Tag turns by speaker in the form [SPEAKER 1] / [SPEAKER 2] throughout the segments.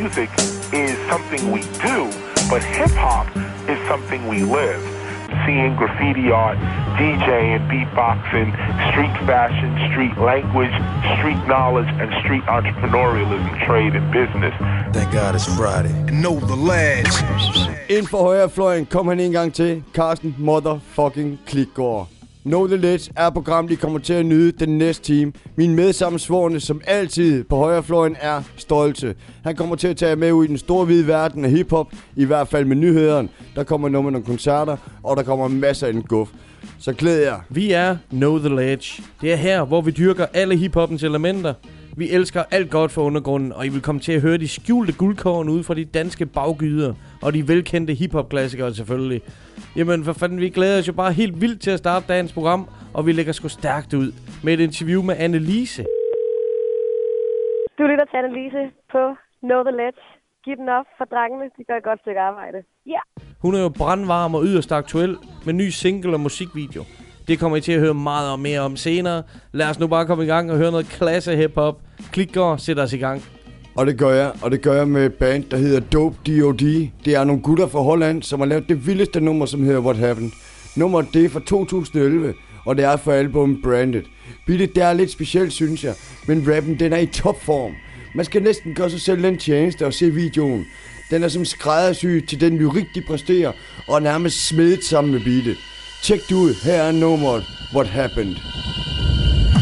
[SPEAKER 1] music is something we do, but hip hop is something we live. Seeing graffiti art, DJing, beatboxing, street fashion, street language, street knowledge, and street entrepreneurialism, trade, and business.
[SPEAKER 2] Thank God it's Friday. And know the lads.
[SPEAKER 3] Ind for højrefløjen kom han en gang til. Carsten Motherfucking Klikgaard. Know the Ledge er program, de kommer til at nyde den næste time. Min medsammensvorene, som altid på højrefløjen, er stolte. Han kommer til at tage med ud i den store hvide verden af hiphop, i hvert fald med nyhederne. Der kommer nummer nogle koncerter, og der kommer masser af en guf. Så glæder jeg.
[SPEAKER 4] Vi er Know The Ledge. Det er her, hvor vi dyrker alle hiphoppens elementer. Vi elsker alt godt for undergrunden, og I vil komme til at høre de skjulte guldkorn ud fra de danske baggyder, og de velkendte hiphop-klassikere selvfølgelig. Jamen for fanden, vi glæder os jo bare helt vildt til at starte dagens program, og vi lægger sgu stærkt ud med et interview med Annelise.
[SPEAKER 5] Du lytter til Annelise på Know The Ledge. Giv den op for drengene, de gør et godt stykke arbejde. Ja! Yeah.
[SPEAKER 4] Hun er jo brandvarm og yderst aktuel med ny single og musikvideo. Det kommer I til at høre meget og mere om senere. Lad os nu bare komme i gang og høre noget klasse hiphop. Klik og sæt os i gang.
[SPEAKER 3] Og det gør jeg, og det gør jeg med et band, der hedder Dope D.O.D. Det er nogle gutter fra Holland, som har lavet det vildeste nummer, som hedder What Happened. Nummeret det er fra 2011, og det er fra albumet Branded. Beatet det er lidt specielt, synes jeg, men rappen den er i topform. Man skal næsten gøre sig selv den tjeneste og se videoen. Den er som skræddersyg til den lyrik, de præsterer, og er nærmest smedet sammen med beatet. Tjek det ud, her er nummeret What Happened.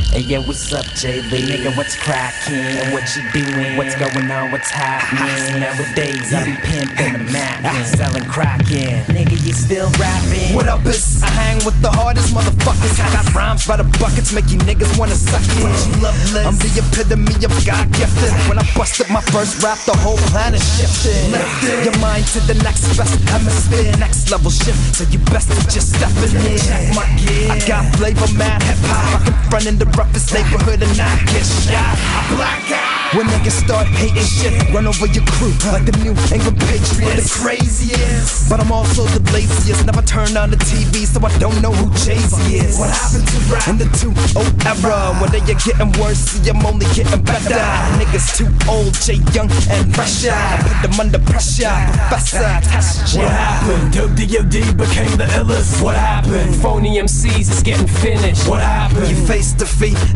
[SPEAKER 6] Hey yo, what's up, JB? Nigga, what's crackin'? What you doing? What's going on? What's happening? Nowadays, I be pimping the Mac, selling crackin'. Nigga, you still rapping?
[SPEAKER 7] What up, is? I hang with the hardest motherfuckers. I got rhymes by the buckets, make you niggas wanna suck it. I'm the epitome of God gifted. When I busted my first rap, the whole planet shifted. Lifted your mind to the next best hemisphere, next level shift. So you best to just step in here. Check my gear. I got flavor, mad hip hop. I can front in roughest neighborhood and not get shot. I black out. When niggas start hating shit, run over your crew like the New England Patriots. The craziest, but I'm also the laziest. Never turn on the TV, so I don't know who Jay Z is. What happened to rap in the 2 era? When they are getting worse, see I'm only getting better. Niggas too old, Jay Young and fresher. I put them under pressure. Professor, test ya.
[SPEAKER 8] What happened? Dope D.O.D. became the illest. What happened? Phony MCs is getting finished. What happened?
[SPEAKER 7] You face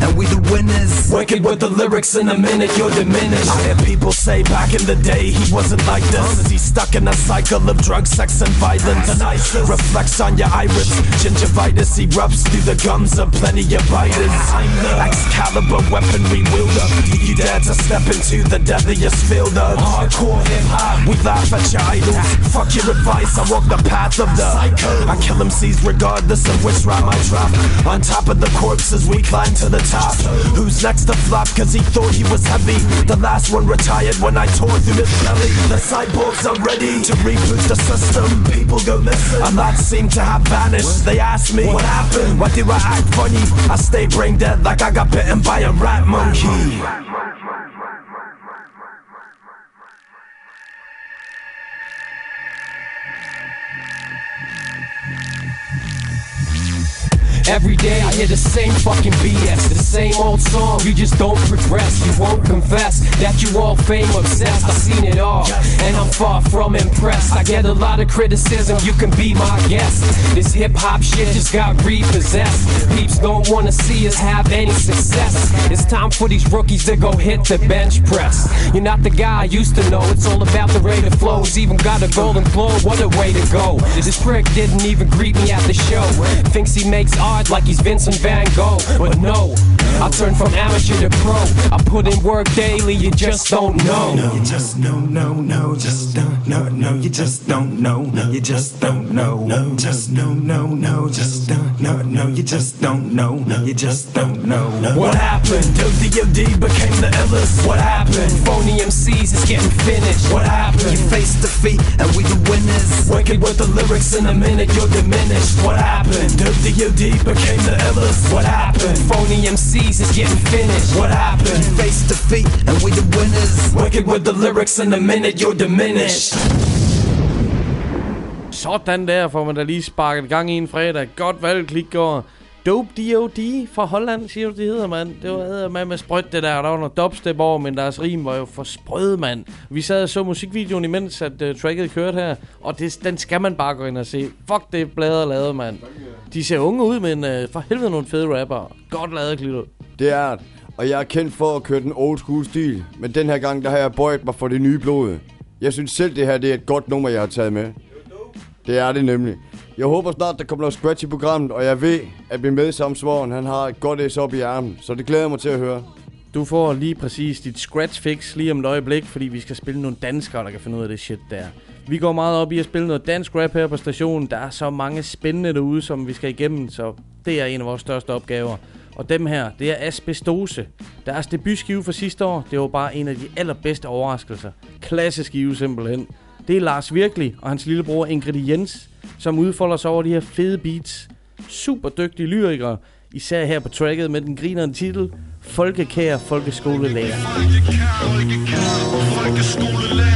[SPEAKER 7] and we the winners.
[SPEAKER 8] Wicked with the lyrics in a minute, you're diminished. I hear people say back in the day he wasn't like this. As he's stuck in a cycle of drugs, sex, and violence. Nicest reflects on your iris. Gingivitis erupts through the gums of plenty of biters. I'm the Excalibur weaponry wielder. Do you dare to step into the deadliest field of hardcore hip hop? We laugh at your idols. Fuck your advice, I walk the path of the psycho. I kill MCs regardless of which rhyme I drop. On top of the corpses, we climb to the top. Who's next to flop? Cause he thought he was heavy. The last one retired when I tore through his belly. The cyborgs are ready to reboot the system. People go listen. A lot seem to have vanished. They ask me, what happened? Why do I act funny? I stay brain dead like I got bitten by a rat monkey. Every day I hear the same fucking BS, the same old song. You just don't progress, you won't confess that you all fame obsessed. I've seen it all, and I'm far from impressed. I get a lot of criticism, you can be my guest. This hip hop shit just got repossessed. Peeps don't wanna see us have any success. It's time for these rookies to go hit the bench press. You're not the guy I used to know, it's all about the rate of flow. He's even got a golden globe, what a way to go. This prick didn't even greet me at the show. Thinks he makes art like he's Vincent Van Gogh. But no, I turn from amateur to pro. I put in work daily, you just don't know.
[SPEAKER 7] No, you just no, no, no, just don't, no, no, you just don't know, you just don't know, no, just no, no, no, just don't, no, no, you just don't know, you just don't know.
[SPEAKER 8] What happened? Dope D.O.D. became the illest. What happened? Phony MCs is getting finished. What happened?
[SPEAKER 7] You face defeat, and we the winners.
[SPEAKER 8] Wicked with the lyrics in a minute, you're diminished. What happened? Dope D.O.D. became the illest. What happened? Phony MCs is getting finished. What happened?
[SPEAKER 7] You face defeat, and we the winners.
[SPEAKER 8] Wicked with the lyrics in a minute, you're diminished.
[SPEAKER 4] Sådan der får man da lige sparket gang i en fredag. Godt valg, Klikgaard. Dope D.O.D. fra Holland, siger du, det hedder, mand. Det var med med sprødt, det der. Der var noget dubstep over, men deres rim var jo for sprød, mand. Vi sad og så musikvideoen imens, at uh, tracket kørte her. Og det, den skal man bare gå ind og se. Fuck, det er bladet lavet, mand. De ser unge ud, men uh, for helvede nogle fede rapper. Godt lavet, Klito.
[SPEAKER 3] Det er det. Og jeg er kendt for at køre den old school stil. Men den her gang, der har jeg bøjet mig for det nye blod. Jeg synes selv, det her det er et godt nummer, jeg har taget med. Det er det nemlig. Jeg håber snart, der kommer noget scratch i programmet, og jeg ved, at min medsamsvoren, han har et godt S op i armen. Så det glæder jeg mig til at høre.
[SPEAKER 4] Du får lige præcis dit scratch fix lige om et øjeblik, fordi vi skal spille nogle danskere, der kan finde ud af det shit der. Vi går meget op i at spille noget dansk rap her på stationen. Der er så mange spændende derude, som vi skal igennem, så det er en af vores største opgaver. Og dem her, det er Asbestose. Deres debutskive for sidste år, det var bare en af de allerbedste overraskelser. Klasse skive simpelthen. Det er Lars Virkelig og hans lillebror Ingrid Jens, som udfolder sig over de her fede beats. Super dygtige lyrikere, især her på tracket med den grinerende titel Folkekære Folkeskolelærer. Folkeskolelærer.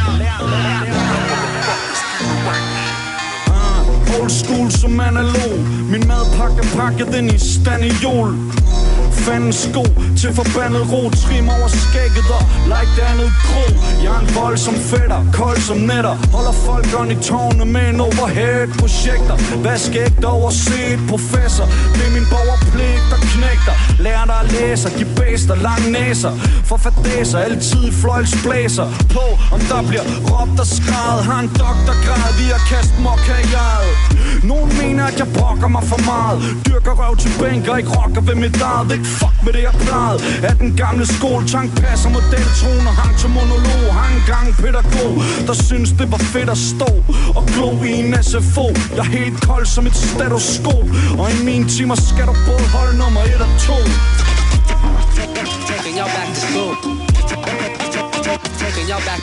[SPEAKER 9] Old school som analog Min madpakke pakket den i staniol fanden sko til forbandet ro. Trim over skægget og like det andet gro Jeg er en vold som fætter, kold som netter Holder folk on i tårne med en overhead projekter. Hvad skægt over set professor. Det er min borgerpligt der knægter. Lær dig at læse, giv bæster, lang næser. For fadæser, altid fløjlsblæser. På om der bliver råbt og skræd Har en doktorgrad, vi har kastet mokka i Nogen mener at jeg brokker mig for meget. Dyrker røv til bænker, ikke rocker ved mit eget fuck med det jeg plejede Af den gamle skole Tank passer modeltoner Hang til monolog Hang gang pædagog Der synes det var fedt at stå Og glo i en SFO Jeg er helt kold som et stetoskop Og i mine timer skal du både holde nummer 1 og 2
[SPEAKER 10] Taking y'all back to school. Taking y'all back.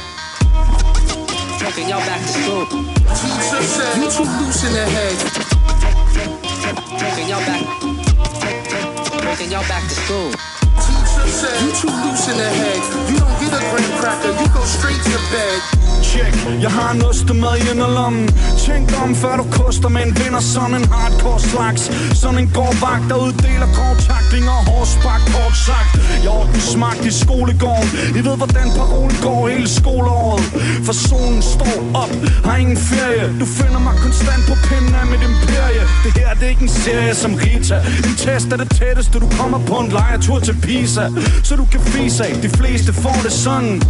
[SPEAKER 10] Taking y'all back to school.
[SPEAKER 11] Teacher said you too loose in the head.
[SPEAKER 10] Taking y'all back. Taking y'all back to school.
[SPEAKER 11] You too loose in the head. You don't get a graham cracker. You go straight to bed.
[SPEAKER 9] Check, jeg har en ostemad i lommen Tænk om, før du koster med en vinder Sådan en hardcore slags. Sådan en gårdvagt, der uddeler grov takling og hårdspark Kort sagt, jeg har den smagt i skolegården. I ved, hvordan parolen går hele skoleåret. For solen står op, har ingen ferie. Du finder mig konstant på pinden af mit imperie. Det her, det er ikke en serie som Rita. En test er det tætteste, du kommer på en lejetur til Pisa. Så du kan fise af, de fleste får det sådan.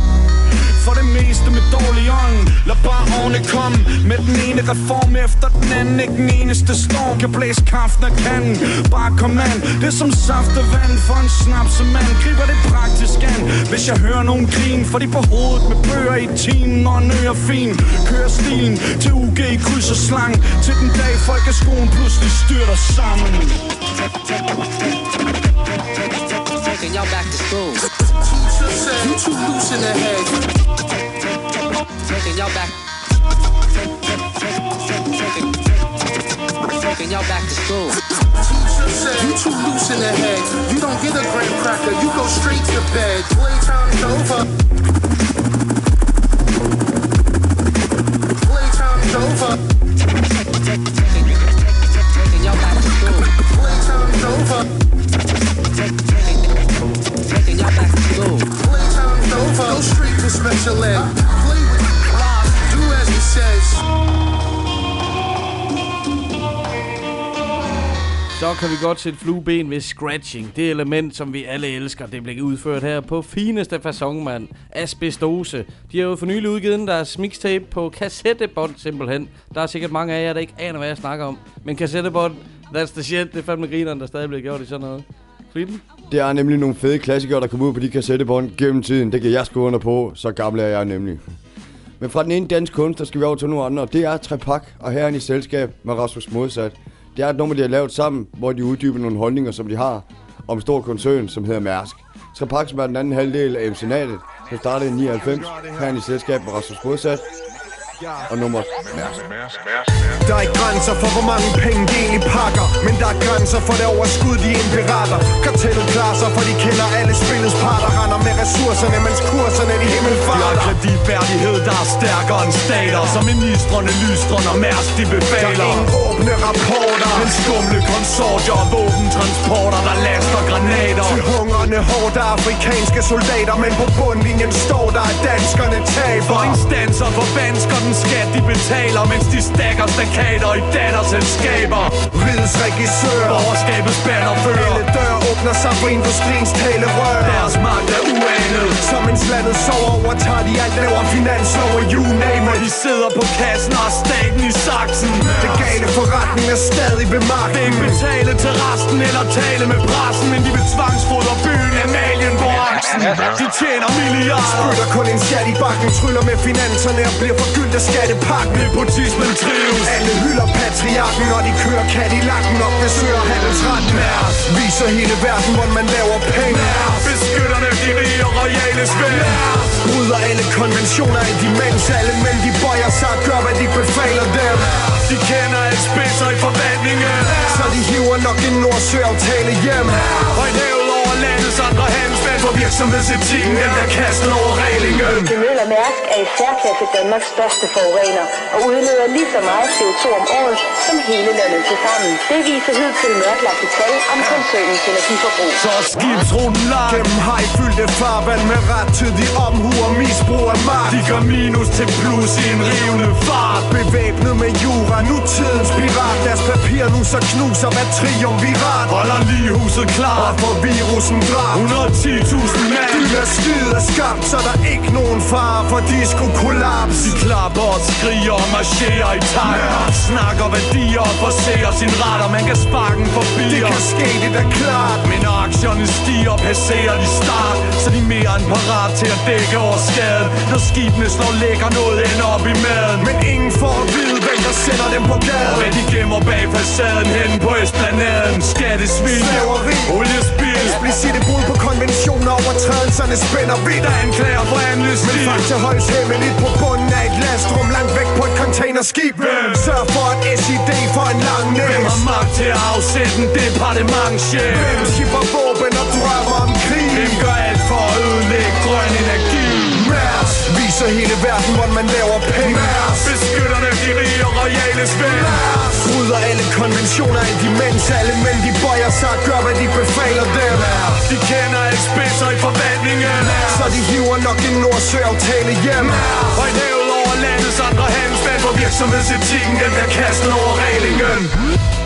[SPEAKER 9] For meste med dårlig ånd. Lad bare årene komme Med den ene reform efter den anden Ikke den eneste storm. Kan blæse kraften af kanden. Bare kom an. Det er som saft og vand for en snapsemand Griber det praktisk an. Hvis jeg hører nogen grin For de på hovedet med bøger i timen Og en øre fin. Kører stilen til UG i kryds og slang Til den dag folkeskolen pludselig styrter sammen. Thank you.
[SPEAKER 10] Taking y'all back to school.
[SPEAKER 11] You too loose in the head.
[SPEAKER 10] Taking y'all back. Taking y'all back to school.
[SPEAKER 11] You too loose in the head. You don't get a graham cracker. You go straight to bed. Playtime's over. Playtime's over.
[SPEAKER 10] Taking y'all back to school.
[SPEAKER 11] Playtime's over. Street for special ed. Play with live. Do as he says.
[SPEAKER 4] Så kan vi godt sætte flueben ved scratching. Det element, som vi alle elsker, det bliver udført her på fineste façon, mand. Asbestose. De har jo for nylig udgivet deres mixtape på kassettebånd, simpelthen. Der er sikkert mange af jer, der ikke aner, hvad jeg snakker om. Men kassettebånd, that's the shit. Det er fandme grineren, der stadig bliver gjort i sådan noget. Flitten?
[SPEAKER 3] Det er nemlig nogle fede klassikere, der kommer ud på de kassettebånd gennem tiden. Det kan jeg skrive under på, så gammel er jeg nemlig. Men fra den ene dansk kunstner skal vi over til nogle andre. Det er Trepak og herren i selskab med Rasmus Modsat. Det er et nummer, de har lavet sammen, hvor de uddyber nogle holdninger, som de har om en stor koncern, som hedder Mærsk. Trepak, som er den anden halvdel af MC Natet, som startede i 99. Herren i selskab med Rasmus Modsat. Og nummer...
[SPEAKER 2] Der er ikke grænser for, hvor mange penge de egentlig pakker Men der er grænser for det overskud, de indberetter Kartellet klarer sig, for de kender alle spillets parter. Render med ressourcerne, mens kurserne de
[SPEAKER 12] De har
[SPEAKER 2] himmelfarter
[SPEAKER 12] kreditværdighed, der er stærkere end stater. Som ministrene, lystrene og mærsk, de
[SPEAKER 2] Der
[SPEAKER 12] befaler
[SPEAKER 2] er ingen åbne rapporter.
[SPEAKER 12] Men skumle konsortier og våbentransporter, der laster granater.
[SPEAKER 2] Til hungrende hårde afrikanske soldater Men på bundlinjen står der, at danskerne
[SPEAKER 12] For
[SPEAKER 2] taber
[SPEAKER 12] instanser forvansker den skat, de betaler Mens de stakker stakater i datterselskaber.
[SPEAKER 2] Rigets regissør
[SPEAKER 12] Borgerskabets bannerfører
[SPEAKER 2] Alle døre åbner sig for industriens talerør.
[SPEAKER 12] Deres magt er uanet.
[SPEAKER 2] Så mens landet sover overtager de alt laver finanslov og you name it.
[SPEAKER 12] De sidder på kassen og staten i saksen.
[SPEAKER 2] Det gale forretning er stadig ved magten.
[SPEAKER 12] Ikke betale til resten eller tale med pressen Men de vil tvangsfodre byen Amalien på De tjener milliarder.
[SPEAKER 2] Spytter kun en skat i bakken Tryller med finanserne og bliver forgyldt af skattepakken.
[SPEAKER 12] Nepotismen trives.
[SPEAKER 2] Alle hylder patriarken Når de kører Cadillac'en og Besøger handelsretten Viser hele verden, hvordan man laver penge.
[SPEAKER 12] Beskytterne de rige og royale svær
[SPEAKER 2] Bryder alle konventioner i de mens Alle mænd de bøjer sig og gør hvad de befaler dem.
[SPEAKER 12] De kender alle spidser i forvandlingen.
[SPEAKER 2] Så de hiver nok en Nordsø-aftale hjem.
[SPEAKER 12] Og et hævet over landets andre handelsmænd For virksomhedsetikken den der kastet over reglingen
[SPEAKER 13] Møller og Mærsk er i særklasse Danmarks største forurener og udleder lige så meget CO2 om året som hele landet til sammen. Det viser hidtil mørklagte tal om koncernens energiforbrug.
[SPEAKER 12] Så skibsruten lang.
[SPEAKER 2] Gennem hajfyldte farvand med ret til de omhu og misbrug af magt.
[SPEAKER 12] De gør minus til plus i en rivende fart.
[SPEAKER 2] Bevæbnet med jura, nu tidens pirat. Deres papir nu så knuser hvad triumvirat
[SPEAKER 12] Holder lige huset
[SPEAKER 2] Og
[SPEAKER 12] klar
[SPEAKER 2] for virusen dræbt
[SPEAKER 12] 110.000 mand.
[SPEAKER 2] Dynastiet er skabt, så der er ikke nogen fare for de skulle kollaps
[SPEAKER 12] De klapper og skriger og marcherer i takt. Snakker værdier og forser sin retter. Man kan sparke den forbi
[SPEAKER 2] Det kan ske, det er klart.
[SPEAKER 12] Men når aktierne stiger, passerer de start. Så de er mere end parat til at dække over skaden. Når skibene slår lækker noget ender op i maden.
[SPEAKER 2] Men ingen får at vide, hvem der sender dem på
[SPEAKER 12] Og
[SPEAKER 2] gaden.
[SPEAKER 12] Hvad de gemmer bag facaden hen på Esplanaden Skattesvin,
[SPEAKER 2] Slaveri.
[SPEAKER 12] oliespil
[SPEAKER 2] Explicite brud på konventioner Overtrædelserne spænder vidt
[SPEAKER 12] Der anklager for amnesty
[SPEAKER 2] Men fakta holdes hemmeligt på bunden af et lastrum Langt væk på et containerskib
[SPEAKER 12] Hvem?
[SPEAKER 2] Sørg for at SID får en lang
[SPEAKER 12] Hvem
[SPEAKER 2] næs
[SPEAKER 12] har magt til at afsætte en departementchef?
[SPEAKER 2] Hvem skipper våben og drømmer om krig
[SPEAKER 12] Hvem gør alt for at ødelægge grøn energi?
[SPEAKER 2] Mærs viser hele verden, hvor man laver
[SPEAKER 12] rige og
[SPEAKER 2] Bryder alle konventioner i de mens Alle mænd de bøjer sig og gør hvad de befaler dem.
[SPEAKER 12] De kender ikke spidser i forvandlingen
[SPEAKER 2] Så de hiver nok en nordsøaftale hjem.
[SPEAKER 12] Og en hævet over landets andre handelsmænd For virksomhedsetikken den bliver kastet over reglingen.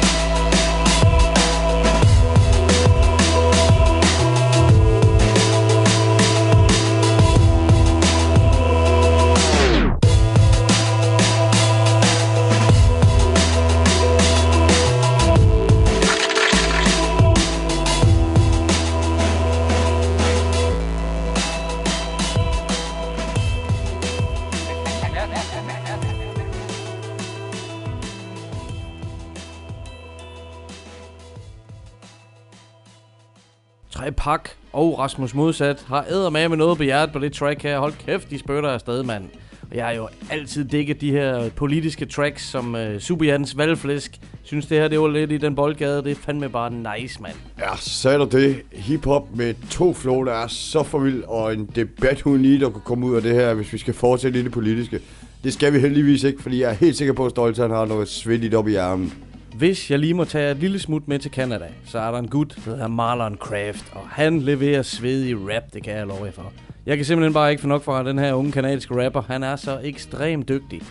[SPEAKER 4] Tre Pak og Rasmus Modsat har æder med med noget på hjertet på det track her. Hold kæft, de spytter afsted, mand. Og jeg har jo altid dækket de her politiske tracks som øh, Superjans valgflæsk. Synes det her, det var lidt i den boldgade. Det er fandme bare nice, mand.
[SPEAKER 3] Ja, så sagde du det. Hip-hop med to flow, der er så for vild, og en debat hun lige, der kunne komme ud af det her, hvis vi skal fortsætte i det politiske. Det skal vi heldigvis ikke, fordi jeg er helt sikker på, at Stoltan har noget svindigt op i armen.
[SPEAKER 4] Hvis jeg lige må tage et lille smut med til Canada, så er der en gut, der hedder Marlon Craft, og han leverer svedig rap, det kan jeg love jer for. Jeg kan simpelthen bare ikke få nok fra den her unge kanadiske rapper. Han er så ekstremt dygtig.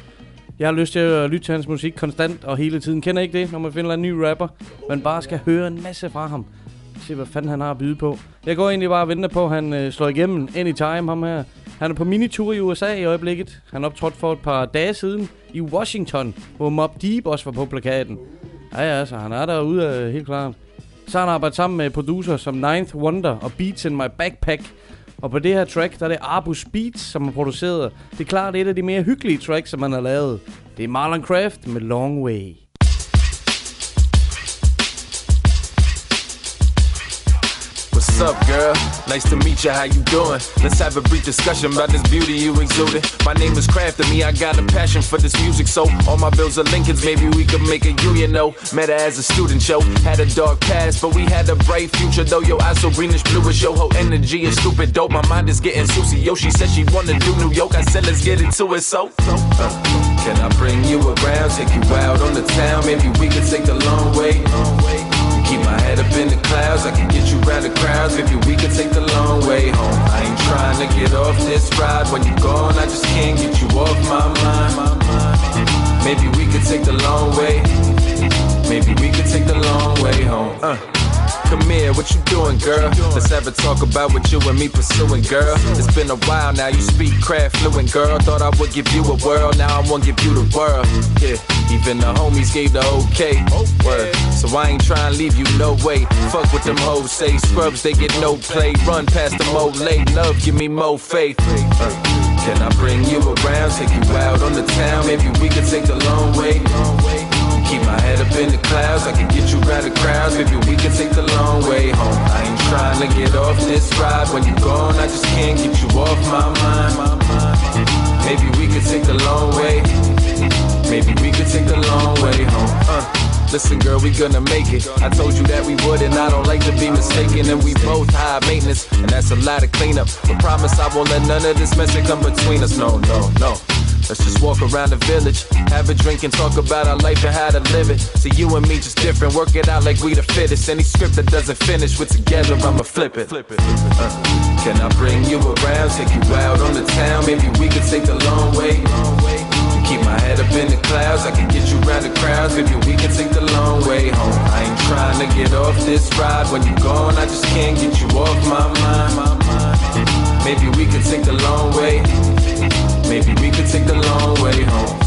[SPEAKER 4] Jeg har lyst til at lytte til hans musik konstant og hele tiden. Kender ikke det, når man finder en ny rapper? Man bare skal høre en masse fra ham. Se, hvad fanden han har at byde på. Jeg går egentlig bare og venter på, at han øh, slår igennem anytime, ham her. Han er på minitur i USA i øjeblikket. Han optrådte for et par dage siden i Washington, hvor Mob Deep også var på plakaten. Ja, ja, så han er derude øh, helt klart. Så har han arbejdet sammen med producer som Ninth Wonder og Beats in My Backpack. Og på det her track, der er det Arbus Beats, som har produceret. Det er klart et af de mere hyggelige tracks, som han har lavet. Det er Marlon Craft med Long Way.
[SPEAKER 14] What's up, girl? Nice to meet you. How you doing? Let's have a brief discussion about this beauty you exuded. My name is Craft, and me, I got a passion for this music. So all my bills are Lincolns. Maybe we could make a you know. Met her as a student, yo. Had a dark past, but we had a bright future, though. Your eyes so greenish bluish, yo. Whole energy is stupid dope. My mind is getting sushi, yo. She said she wanna do New York. I said let's get into it. So, uh, can I bring you around, take you out on the town? Maybe we could take the long way. Keep my head up in the clouds, I can get you round the crowds. Maybe we could take the long way home. I ain't trying to get off this ride. When you're gone, I just can't get you off my mind. Maybe we could take the long way. Maybe we could take the long way home. Uh. Come here, what you doing, girl? Let's have a talk about what you and me pursuing, girl. It's been a while now, you speak craft fluent, girl. Thought I would give you a world, now I wanna give you the world. Yeah, even the homies gave the okay. Word. So I ain't trying to leave you no way. Fuck with them hoes say, scrubs they get no play. Run past them old late, love give me more faith. Can I bring you around, take you out on the town? Maybe we could take the long way. Keep my head up in the clouds, I can get you round the crowds. Maybe we can take the long way home. I ain't trying to get off this ride. When you're gone, I just can't get you off my mind. Maybe we could take the long way. Maybe we could take the long way home. Uh. Listen, girl, we gonna make it. I told you that we would, and I don't like to be mistaken. And we both high maintenance, and that's a lot of cleanup. But promise I won't let none of this mess come between us. No, no, no. Let's just walk around the village, have a drink and talk about our life and how to live it. See, you and me just different, work it out like we the fittest. Any script that doesn't finish, we're together, I'ma flip it. flip Uh, can I bring you around, take you out on the town? Maybe we could take the long way. Keep my head up in the clouds, I can get you round the crowds. Maybe we can take the long way home. I ain't trying to get off this ride. When you're gone, I just can't get you off my mind. Maybe we could take the long way. Maybe we could take the long way home.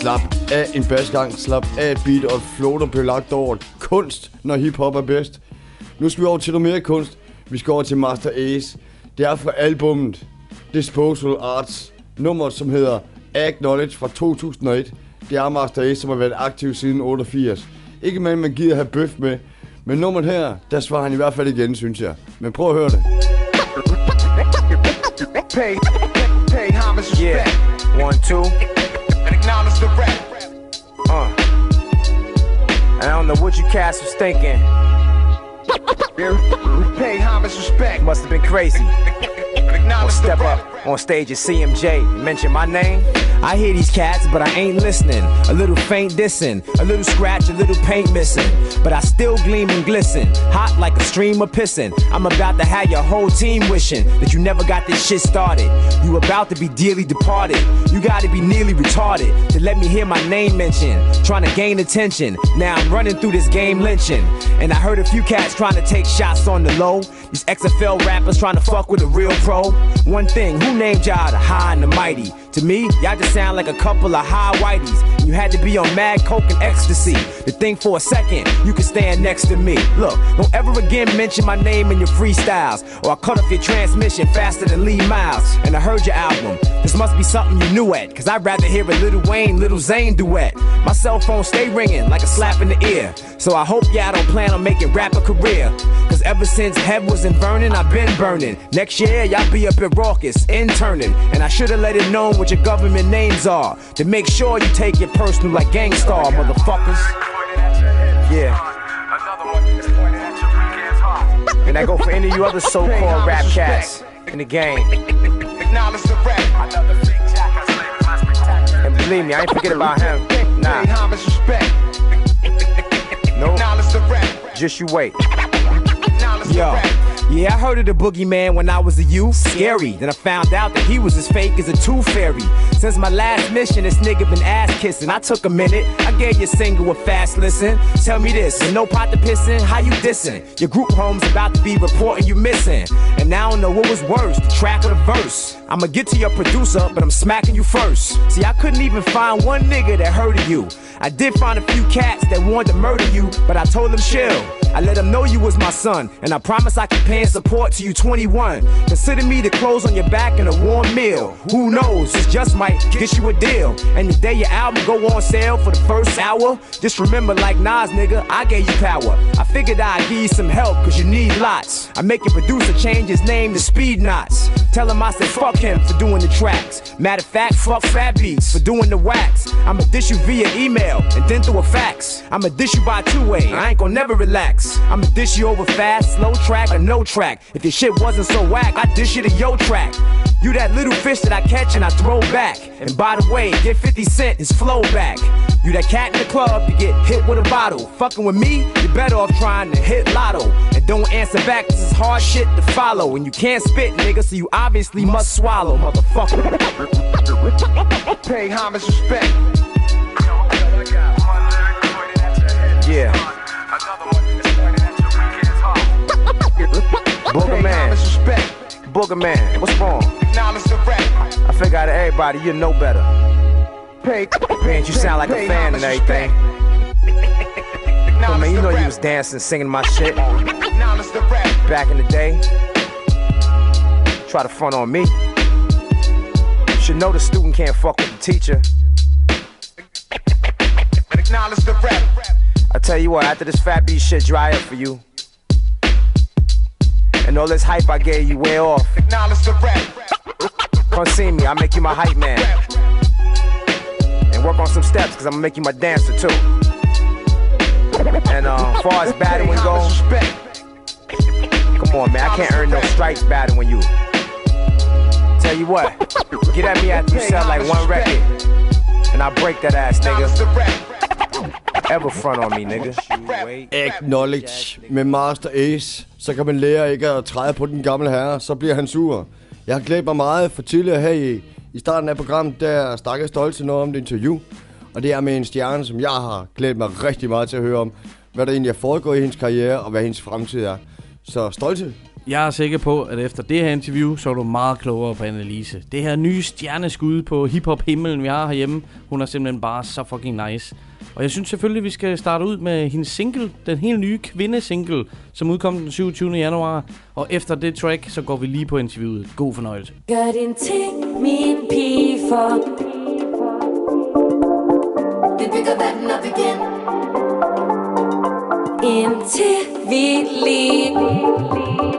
[SPEAKER 3] Slap af en basgang, slap af et beat og et flow, der bliver lagt over kunst, når hiphop er bedst. Nu skal vi over til noget mere kunst. Vi skal over til Master Ace. Det er fra albummet Disposal Arts. nummer som hedder Acknowledge fra 2001. Det er Master Ace, som har været aktiv siden 88. Ikke med, man gider have bøf med. Men nummeret her, der svarer han i hvert fald igen, synes jeg. Men prøv at høre det.
[SPEAKER 15] Pay, pay homage respect.
[SPEAKER 16] Yeah. One, two.
[SPEAKER 15] And acknowledge the rap.
[SPEAKER 16] Uh. I don't know what you cats was thinking.
[SPEAKER 15] Pay homage respect.
[SPEAKER 16] Must have been crazy. Step up on stage at CMJ mention my name. I hear these cats, but I ain't listening. A little faint dissing, a little scratch, a little paint missing. But I still gleam and glisten, hot like a stream of pissing. I'm about to have your whole team wishing that you never got this shit started. You about to be dearly departed. You gotta be nearly retarded to let me hear my name mentioned. Trying to gain attention. Now I'm running through this game lynching. And I heard a few cats trying to take shots on the low. These XFL rappers trying to fuck with a real pro. One thing, who named y'all the high and the mighty? To me, y'all just sound like a couple of high whiteys. You had to be on mad coke and ecstasy. To think for a second, you could stand next to me. Look, don't ever again mention my name in your freestyles, or I'll cut off your transmission faster than Lee Miles. And I heard your album. This must be something you knew at, cause I'd rather hear a Little Wayne, Little Zane duet. My cell phone stay ringing like a slap in the ear. So I hope y'all don't plan on making rap a career. Cause ever since Head was in Vernon, I've been burning. Next year, y'all be up at Raucus, interning. And I should've let it known what your government names are. To make sure you take it personal like Gangstar, motherfuckers. Yeah. And I go for any of you other so-called rap cats in the game.
[SPEAKER 15] Acknowledge the rap.
[SPEAKER 16] And believe me, I ain't forget about him. Nah,
[SPEAKER 15] respect.
[SPEAKER 16] nope.
[SPEAKER 15] Acknowledge the rap.
[SPEAKER 16] Just you wait.
[SPEAKER 15] Acknowledge the
[SPEAKER 16] Yo. Yeah, I heard of the boogeyman when I was a youth. Scary. Then I found out that he was as fake as a tooth fairy. Since my last mission, this nigga been ass kissing. I took a minute. I gave you a single a fast listen. Tell me this, and no pot to pissin', how you dissing? Your group home's about to be reporting you missing. And I don't know what was worse, the track or the verse. I'ma get to your producer, but I'm smacking you first. See, I couldn't even find one nigga that heard of you. I did find a few cats that wanted to murder you, but I told them chill. I let them know you was my son, and I promise I can pay support till you 21. Consider me the clothes on your back and a warm meal. Who knows, this just might get you a deal. And the day your album go on sale for the first hour, just remember like Nas, nigga, I gave you power. I figured I'd give you some help, cause you need lots. I make your producer change his name to Speed Knots. Tell him I said fuck him for doing the tracks. Matter of fact, fuck Fat Beats for doing the wax. I'ma dish you via email and then through a fax. I'ma dish you by two way, I ain't gonna never relax. I'ma dish you over fast, slow track, or no track. If your shit wasn't so whack, I dish you to your track. You that little fish that I catch and I throw back. And by the way, get 50 Cent his flow back. You that cat in the club, you get hit with a bottle. Fucking with me, you better off trying to hit lotto. And don't answer back, this is hard shit to follow. And you can't spit, nigga, so you obviously must swallow, motherfucker.
[SPEAKER 15] Pay homage respect.
[SPEAKER 16] Yeah. Booger man. Booger man, what's wrong?
[SPEAKER 15] Rap.
[SPEAKER 16] I figure out of everybody, you know better.
[SPEAKER 15] Pay.
[SPEAKER 16] Man, you sound like a fan and everything. But man, you know you was dancing, singing my shit
[SPEAKER 15] Acknowledge the rap.
[SPEAKER 16] back in the day. Try to front on me. You should know the student can't fuck with the teacher.
[SPEAKER 15] Acknowledge the rap.
[SPEAKER 16] I tell you what, after this fat beat shit dry up for you, and all this hype I gave you wear off,
[SPEAKER 15] Acknowledge the rap.
[SPEAKER 16] come see me, I'll make you my hype man. And work on some steps, cause I'm gonna make you my dancer too. And uh, far as battling goes, come on man, I can't earn no stripes battling you. Tell you what, get at me after you sell like one record, and I'll break that ass, nigga. Ever front on me, nigga.
[SPEAKER 3] Acknowledge med Master Ace, så kan man lære ikke at træde på den gamle herre, så bliver han sur. Jeg har glædet mig meget for tidligere her i, i starten af programmet, der stak jeg stolt til noget om det interview. Og det er med en stjerne, som jeg har glædet mig rigtig meget til at høre om, hvad der egentlig er foregået i hendes karriere, og hvad hendes fremtid er. Så stolte.
[SPEAKER 4] Jeg er sikker på, at efter det her interview, så er du meget klogere på Annelise. Det her nye stjerneskud på hiphop-himmelen, vi har herhjemme, hun er simpelthen bare så fucking nice. Og jeg synes selvfølgelig, vi skal starte ud med hendes single, den helt nye kvindesingle, som udkom den 27. januar. Og efter det track, så går vi lige på interviewet. God fornøjelse.
[SPEAKER 17] Gør din ting, min pige, for Vi bygger verden op igen Indtil vi lige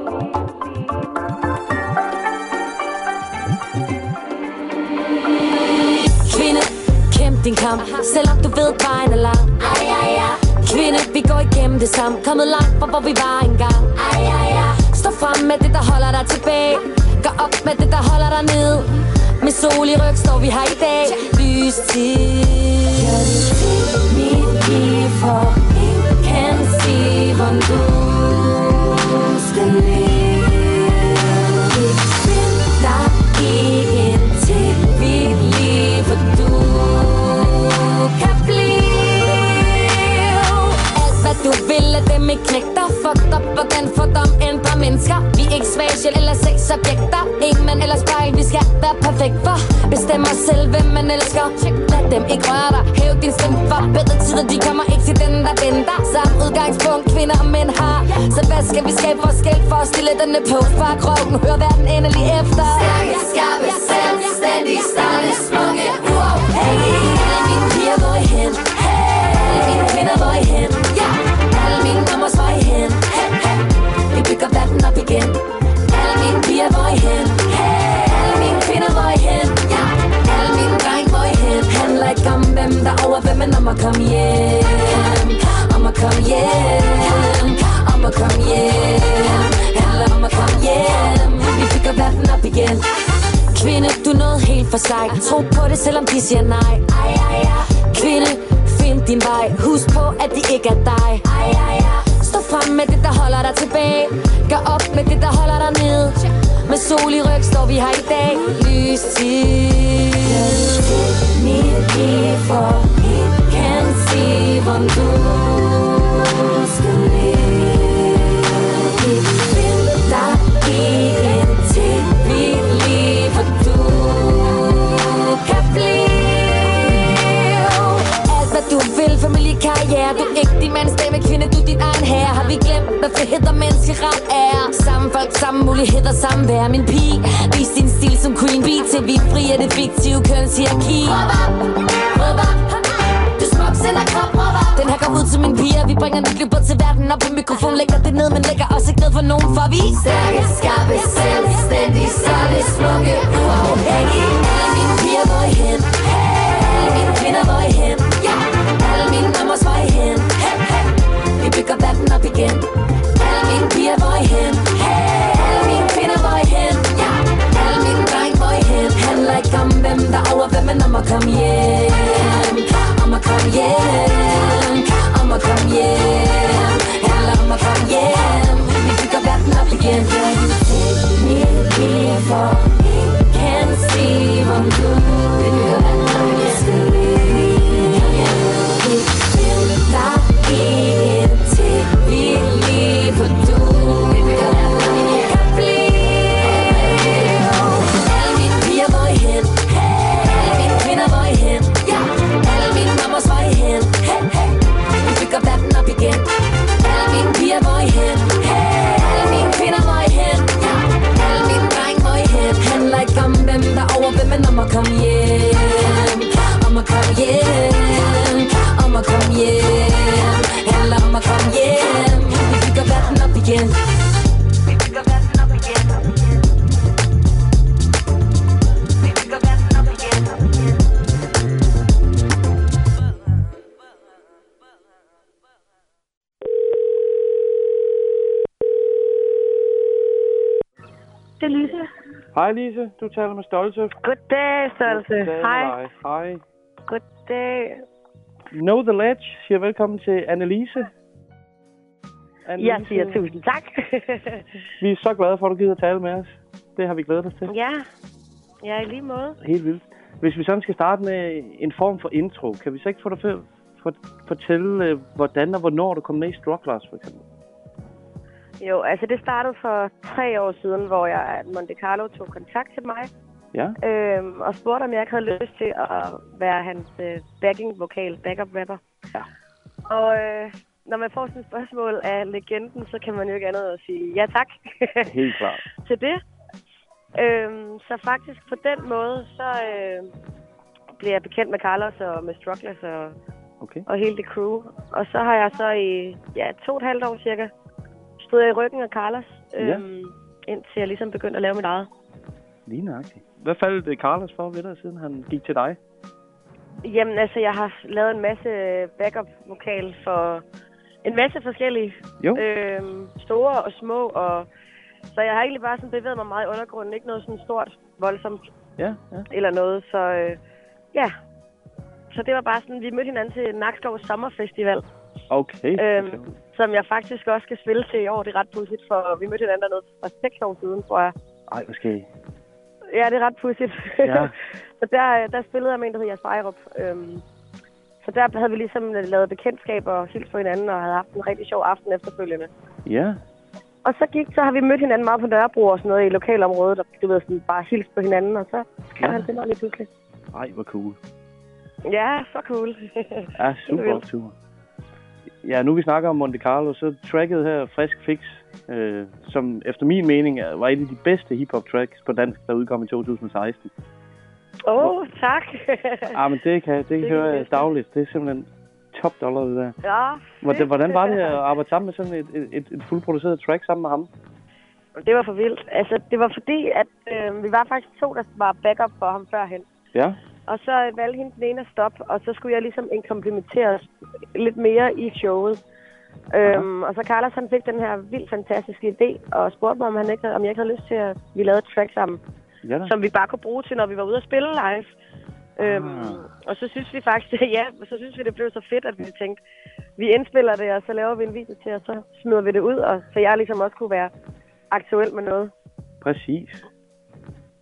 [SPEAKER 17] din kamp. Selvom du ved, vejen er lang. Ej, ej, ej. Kvinde, vi går igennem det samme. Kommet langt fra, hvor vi var engang. Ej, ej, ej. Stå frem med det, der holder dig tilbage. Gør op med det, der holder dig ned. Med sol i ryg står vi her i dag. Lys til Gør det til mit liv For ingen kan sige, hvordan du du vil, at dem ikke knægter Fucked up, hvordan får dem ændre mennesker. Vi er ikke svage eller sexobjekter. Ingen mand eller spejl, vi skal være perfekt for. Bestemmer selv, hvem man elsker. Check, Lad dem ikke røre dig, hæv din stemme for. Bedre tider, de kommer ikke til den, der venter. Samme udgangspunkt, kvinder og mænd har. Så hvad skal vi skabe forskel for? At stille denne på fra røv, Hør verden endelig efter. Stærke, skarpe, selvstændige, stærke, smukke, uafhængige. Alle mine piger, hvor er I hen? Alle mine kvinder, hvor er I hen? Igen Alle mine piger, hvor I hen? Hey, alle mine kvinder, hvor I hen? Ja, Yeah. alle mine dreng, hvor I hen? Handler ikke om hvem der er over hvem, men om at komme hjem Om at komme hjem Om at komme hjem Handler om at komme hjem Vi bygger verden op igen Kvinde, du er noget helt for sig Tro på det, selvom de siger nej Kvinde, find din vej Husk på, at det ikke er dig Ej, ej, ej. Frem med det, der holder dig tilbage. Gør op med det, der holder dig ned. Med sol i ryg står vi her i dag. Lys til Mit liv for ingen kan se, hvor du skal leve. Ikke find dig i en karriere Du er ikke din mands dame, kvinde, du er din egen herre. Har vi glemt, hvad frihed og menneskeret er? Samme folk, samme muligheder, samme vær Min pige, vis din stil som queen bee Til vi fri af det fiktive kønshierarki. Råb op, råb op. Du smuk, sender krop, råb op. Den her rækker ud til mine piger Vi bringer nyt liv på til verden. Op på mikrofon Lægger det ned, men lægger også ikke ned for nogen. For vi er stærke, skarpe, selvstændige Solide, smukke, uafhængige. Alle mine piger, hvor er I hen? Alle mine kvinder, hvor er I hen? Vi bygger verden op igen Alle mine piger, hvor er I hen? Alle mine kvinder, hvor er I hen? Ja, alle mine dreng, hvor er I hen? Handler ikke om hvem der er over hvem, men om at komme hjem Om at komme hjem Om at komme hjem Handler om at komme hjem Vi bygger verden op igen Take me, me for Can't see om du
[SPEAKER 4] Hej Lise, du taler med Stolte.
[SPEAKER 5] Goddag,
[SPEAKER 4] med
[SPEAKER 5] Hej.
[SPEAKER 4] Hej.
[SPEAKER 5] Goddag.
[SPEAKER 4] Know the Ledge siger velkommen til Annelise.
[SPEAKER 5] Jeg siger tusind tak.
[SPEAKER 4] Vi er så glade for, at du gider at tale med os. Det har vi glædet os til.
[SPEAKER 5] ja, ja, i lige måde.
[SPEAKER 4] Helt vildt. Hvis vi sådan skal starte med en form for intro, kan vi så ikke få dig for, for, fortælle, øh, hvordan og hvornår du kom med i Strugglers, for eksempel?
[SPEAKER 5] Jo, altså det startede for tre år siden, hvor jeg Monte Carlo tog kontakt til mig
[SPEAKER 4] Ja?
[SPEAKER 5] øhm, og spurgte, om jeg ikke havde lyst til at være hans øh, backing-vokal, backup-rapper.
[SPEAKER 4] Ja.
[SPEAKER 5] Og øh, når man får sådan et spørgsmål af legenden, så kan man jo ikke andet end at sige ja tak
[SPEAKER 4] Helt klart.
[SPEAKER 5] til det. Øhm, så faktisk på den måde, så øh, blev jeg bekendt med Carlos og med Strugglers og,
[SPEAKER 4] Okay.
[SPEAKER 5] og hele det crew. Og så har jeg så i ja, to og et halvt år cirka stod jeg i ryggen af Carlos,
[SPEAKER 4] Ja.
[SPEAKER 5] øhm, indtil jeg ligesom begyndte at lave mit eget.
[SPEAKER 4] Lige nøjagtigt. Hvad faldt Carlos for ved dig, siden han gik til dig?
[SPEAKER 5] Jamen altså, jeg har lavet en masse backup-vokal for en masse forskellige.
[SPEAKER 4] Jo.
[SPEAKER 5] Øhm, store og små, og så jeg har egentlig bare sådan bevæget mig meget i undergrunden. Ikke noget sådan stort, voldsomt
[SPEAKER 4] Ja, ja.
[SPEAKER 5] eller noget, så øh, ja. Så det var bare sådan, vi mødte hinanden til Nakskov Sommerfestival,
[SPEAKER 4] Okay.
[SPEAKER 5] øhm, som jeg faktisk også skal spille til i år. Det er ret pudsigt, for vi mødte hinanden dernede for seks år siden, tror jeg.
[SPEAKER 4] Ej, I?
[SPEAKER 5] Ja, det er ret pudsigt.
[SPEAKER 4] Ja.
[SPEAKER 5] så der, der spillede jeg med en, der hed Jas Ejrup. Øhm, så der havde vi ligesom lavet bekendtskaber og hils på hinanden, og havde haft en rigtig sjov aften efterfølgende.
[SPEAKER 4] Ja.
[SPEAKER 5] Og så gik, så har vi mødt hinanden meget på Nørrebro og sådan noget i lokalområdet, og du ved, sådan bare hils på hinanden, og så kan
[SPEAKER 4] Ja.
[SPEAKER 5] han det mig lige pludselig.
[SPEAKER 4] Ej, hvor cool.
[SPEAKER 5] Ja, så cool.
[SPEAKER 4] Ja, super
[SPEAKER 5] vildt.
[SPEAKER 4] Ja, nu vi snakker om Monte Carlo, så tracket her, Frisk Fix, øh, som efter min mening var et af de bedste hiphop tracks på dansk, der udkom i 2016.
[SPEAKER 5] Åh, oh, tak.
[SPEAKER 4] Ah, men det kan, det
[SPEAKER 5] Det
[SPEAKER 4] kan
[SPEAKER 5] er
[SPEAKER 4] høre
[SPEAKER 5] det
[SPEAKER 4] jeg dagligt. Det er simpelthen top dollar, det der.
[SPEAKER 5] ja,
[SPEAKER 4] Hvordan, hvordan var det at arbejde sammen med sådan et, et, et, et fuldproduceret track sammen med ham?
[SPEAKER 5] Det var for vildt. Altså, det var fordi, at øh, vi var faktisk to, der var backup for ham førhen.
[SPEAKER 4] Ja?
[SPEAKER 5] Og så valgte hende den ene at stoppe, og så skulle jeg ligesom inkomplementere lidt mere i showet. Øhm, og så Carlos han fik den her vildt fantastiske idé, og spurgte mig, om, han ikke, om jeg ikke havde lyst til, at vi lavede et track sammen,
[SPEAKER 4] Ja da.
[SPEAKER 5] som vi bare kunne bruge til, når vi var ude at spille live. Øhm, og så synes vi faktisk, ja, så synes vi, det blev så fedt, at vi tænkte, vi indspiller det, og så laver vi en video til, og så smider vi det ud, og så jeg ligesom også kunne være aktuel med noget.
[SPEAKER 4] Præcis.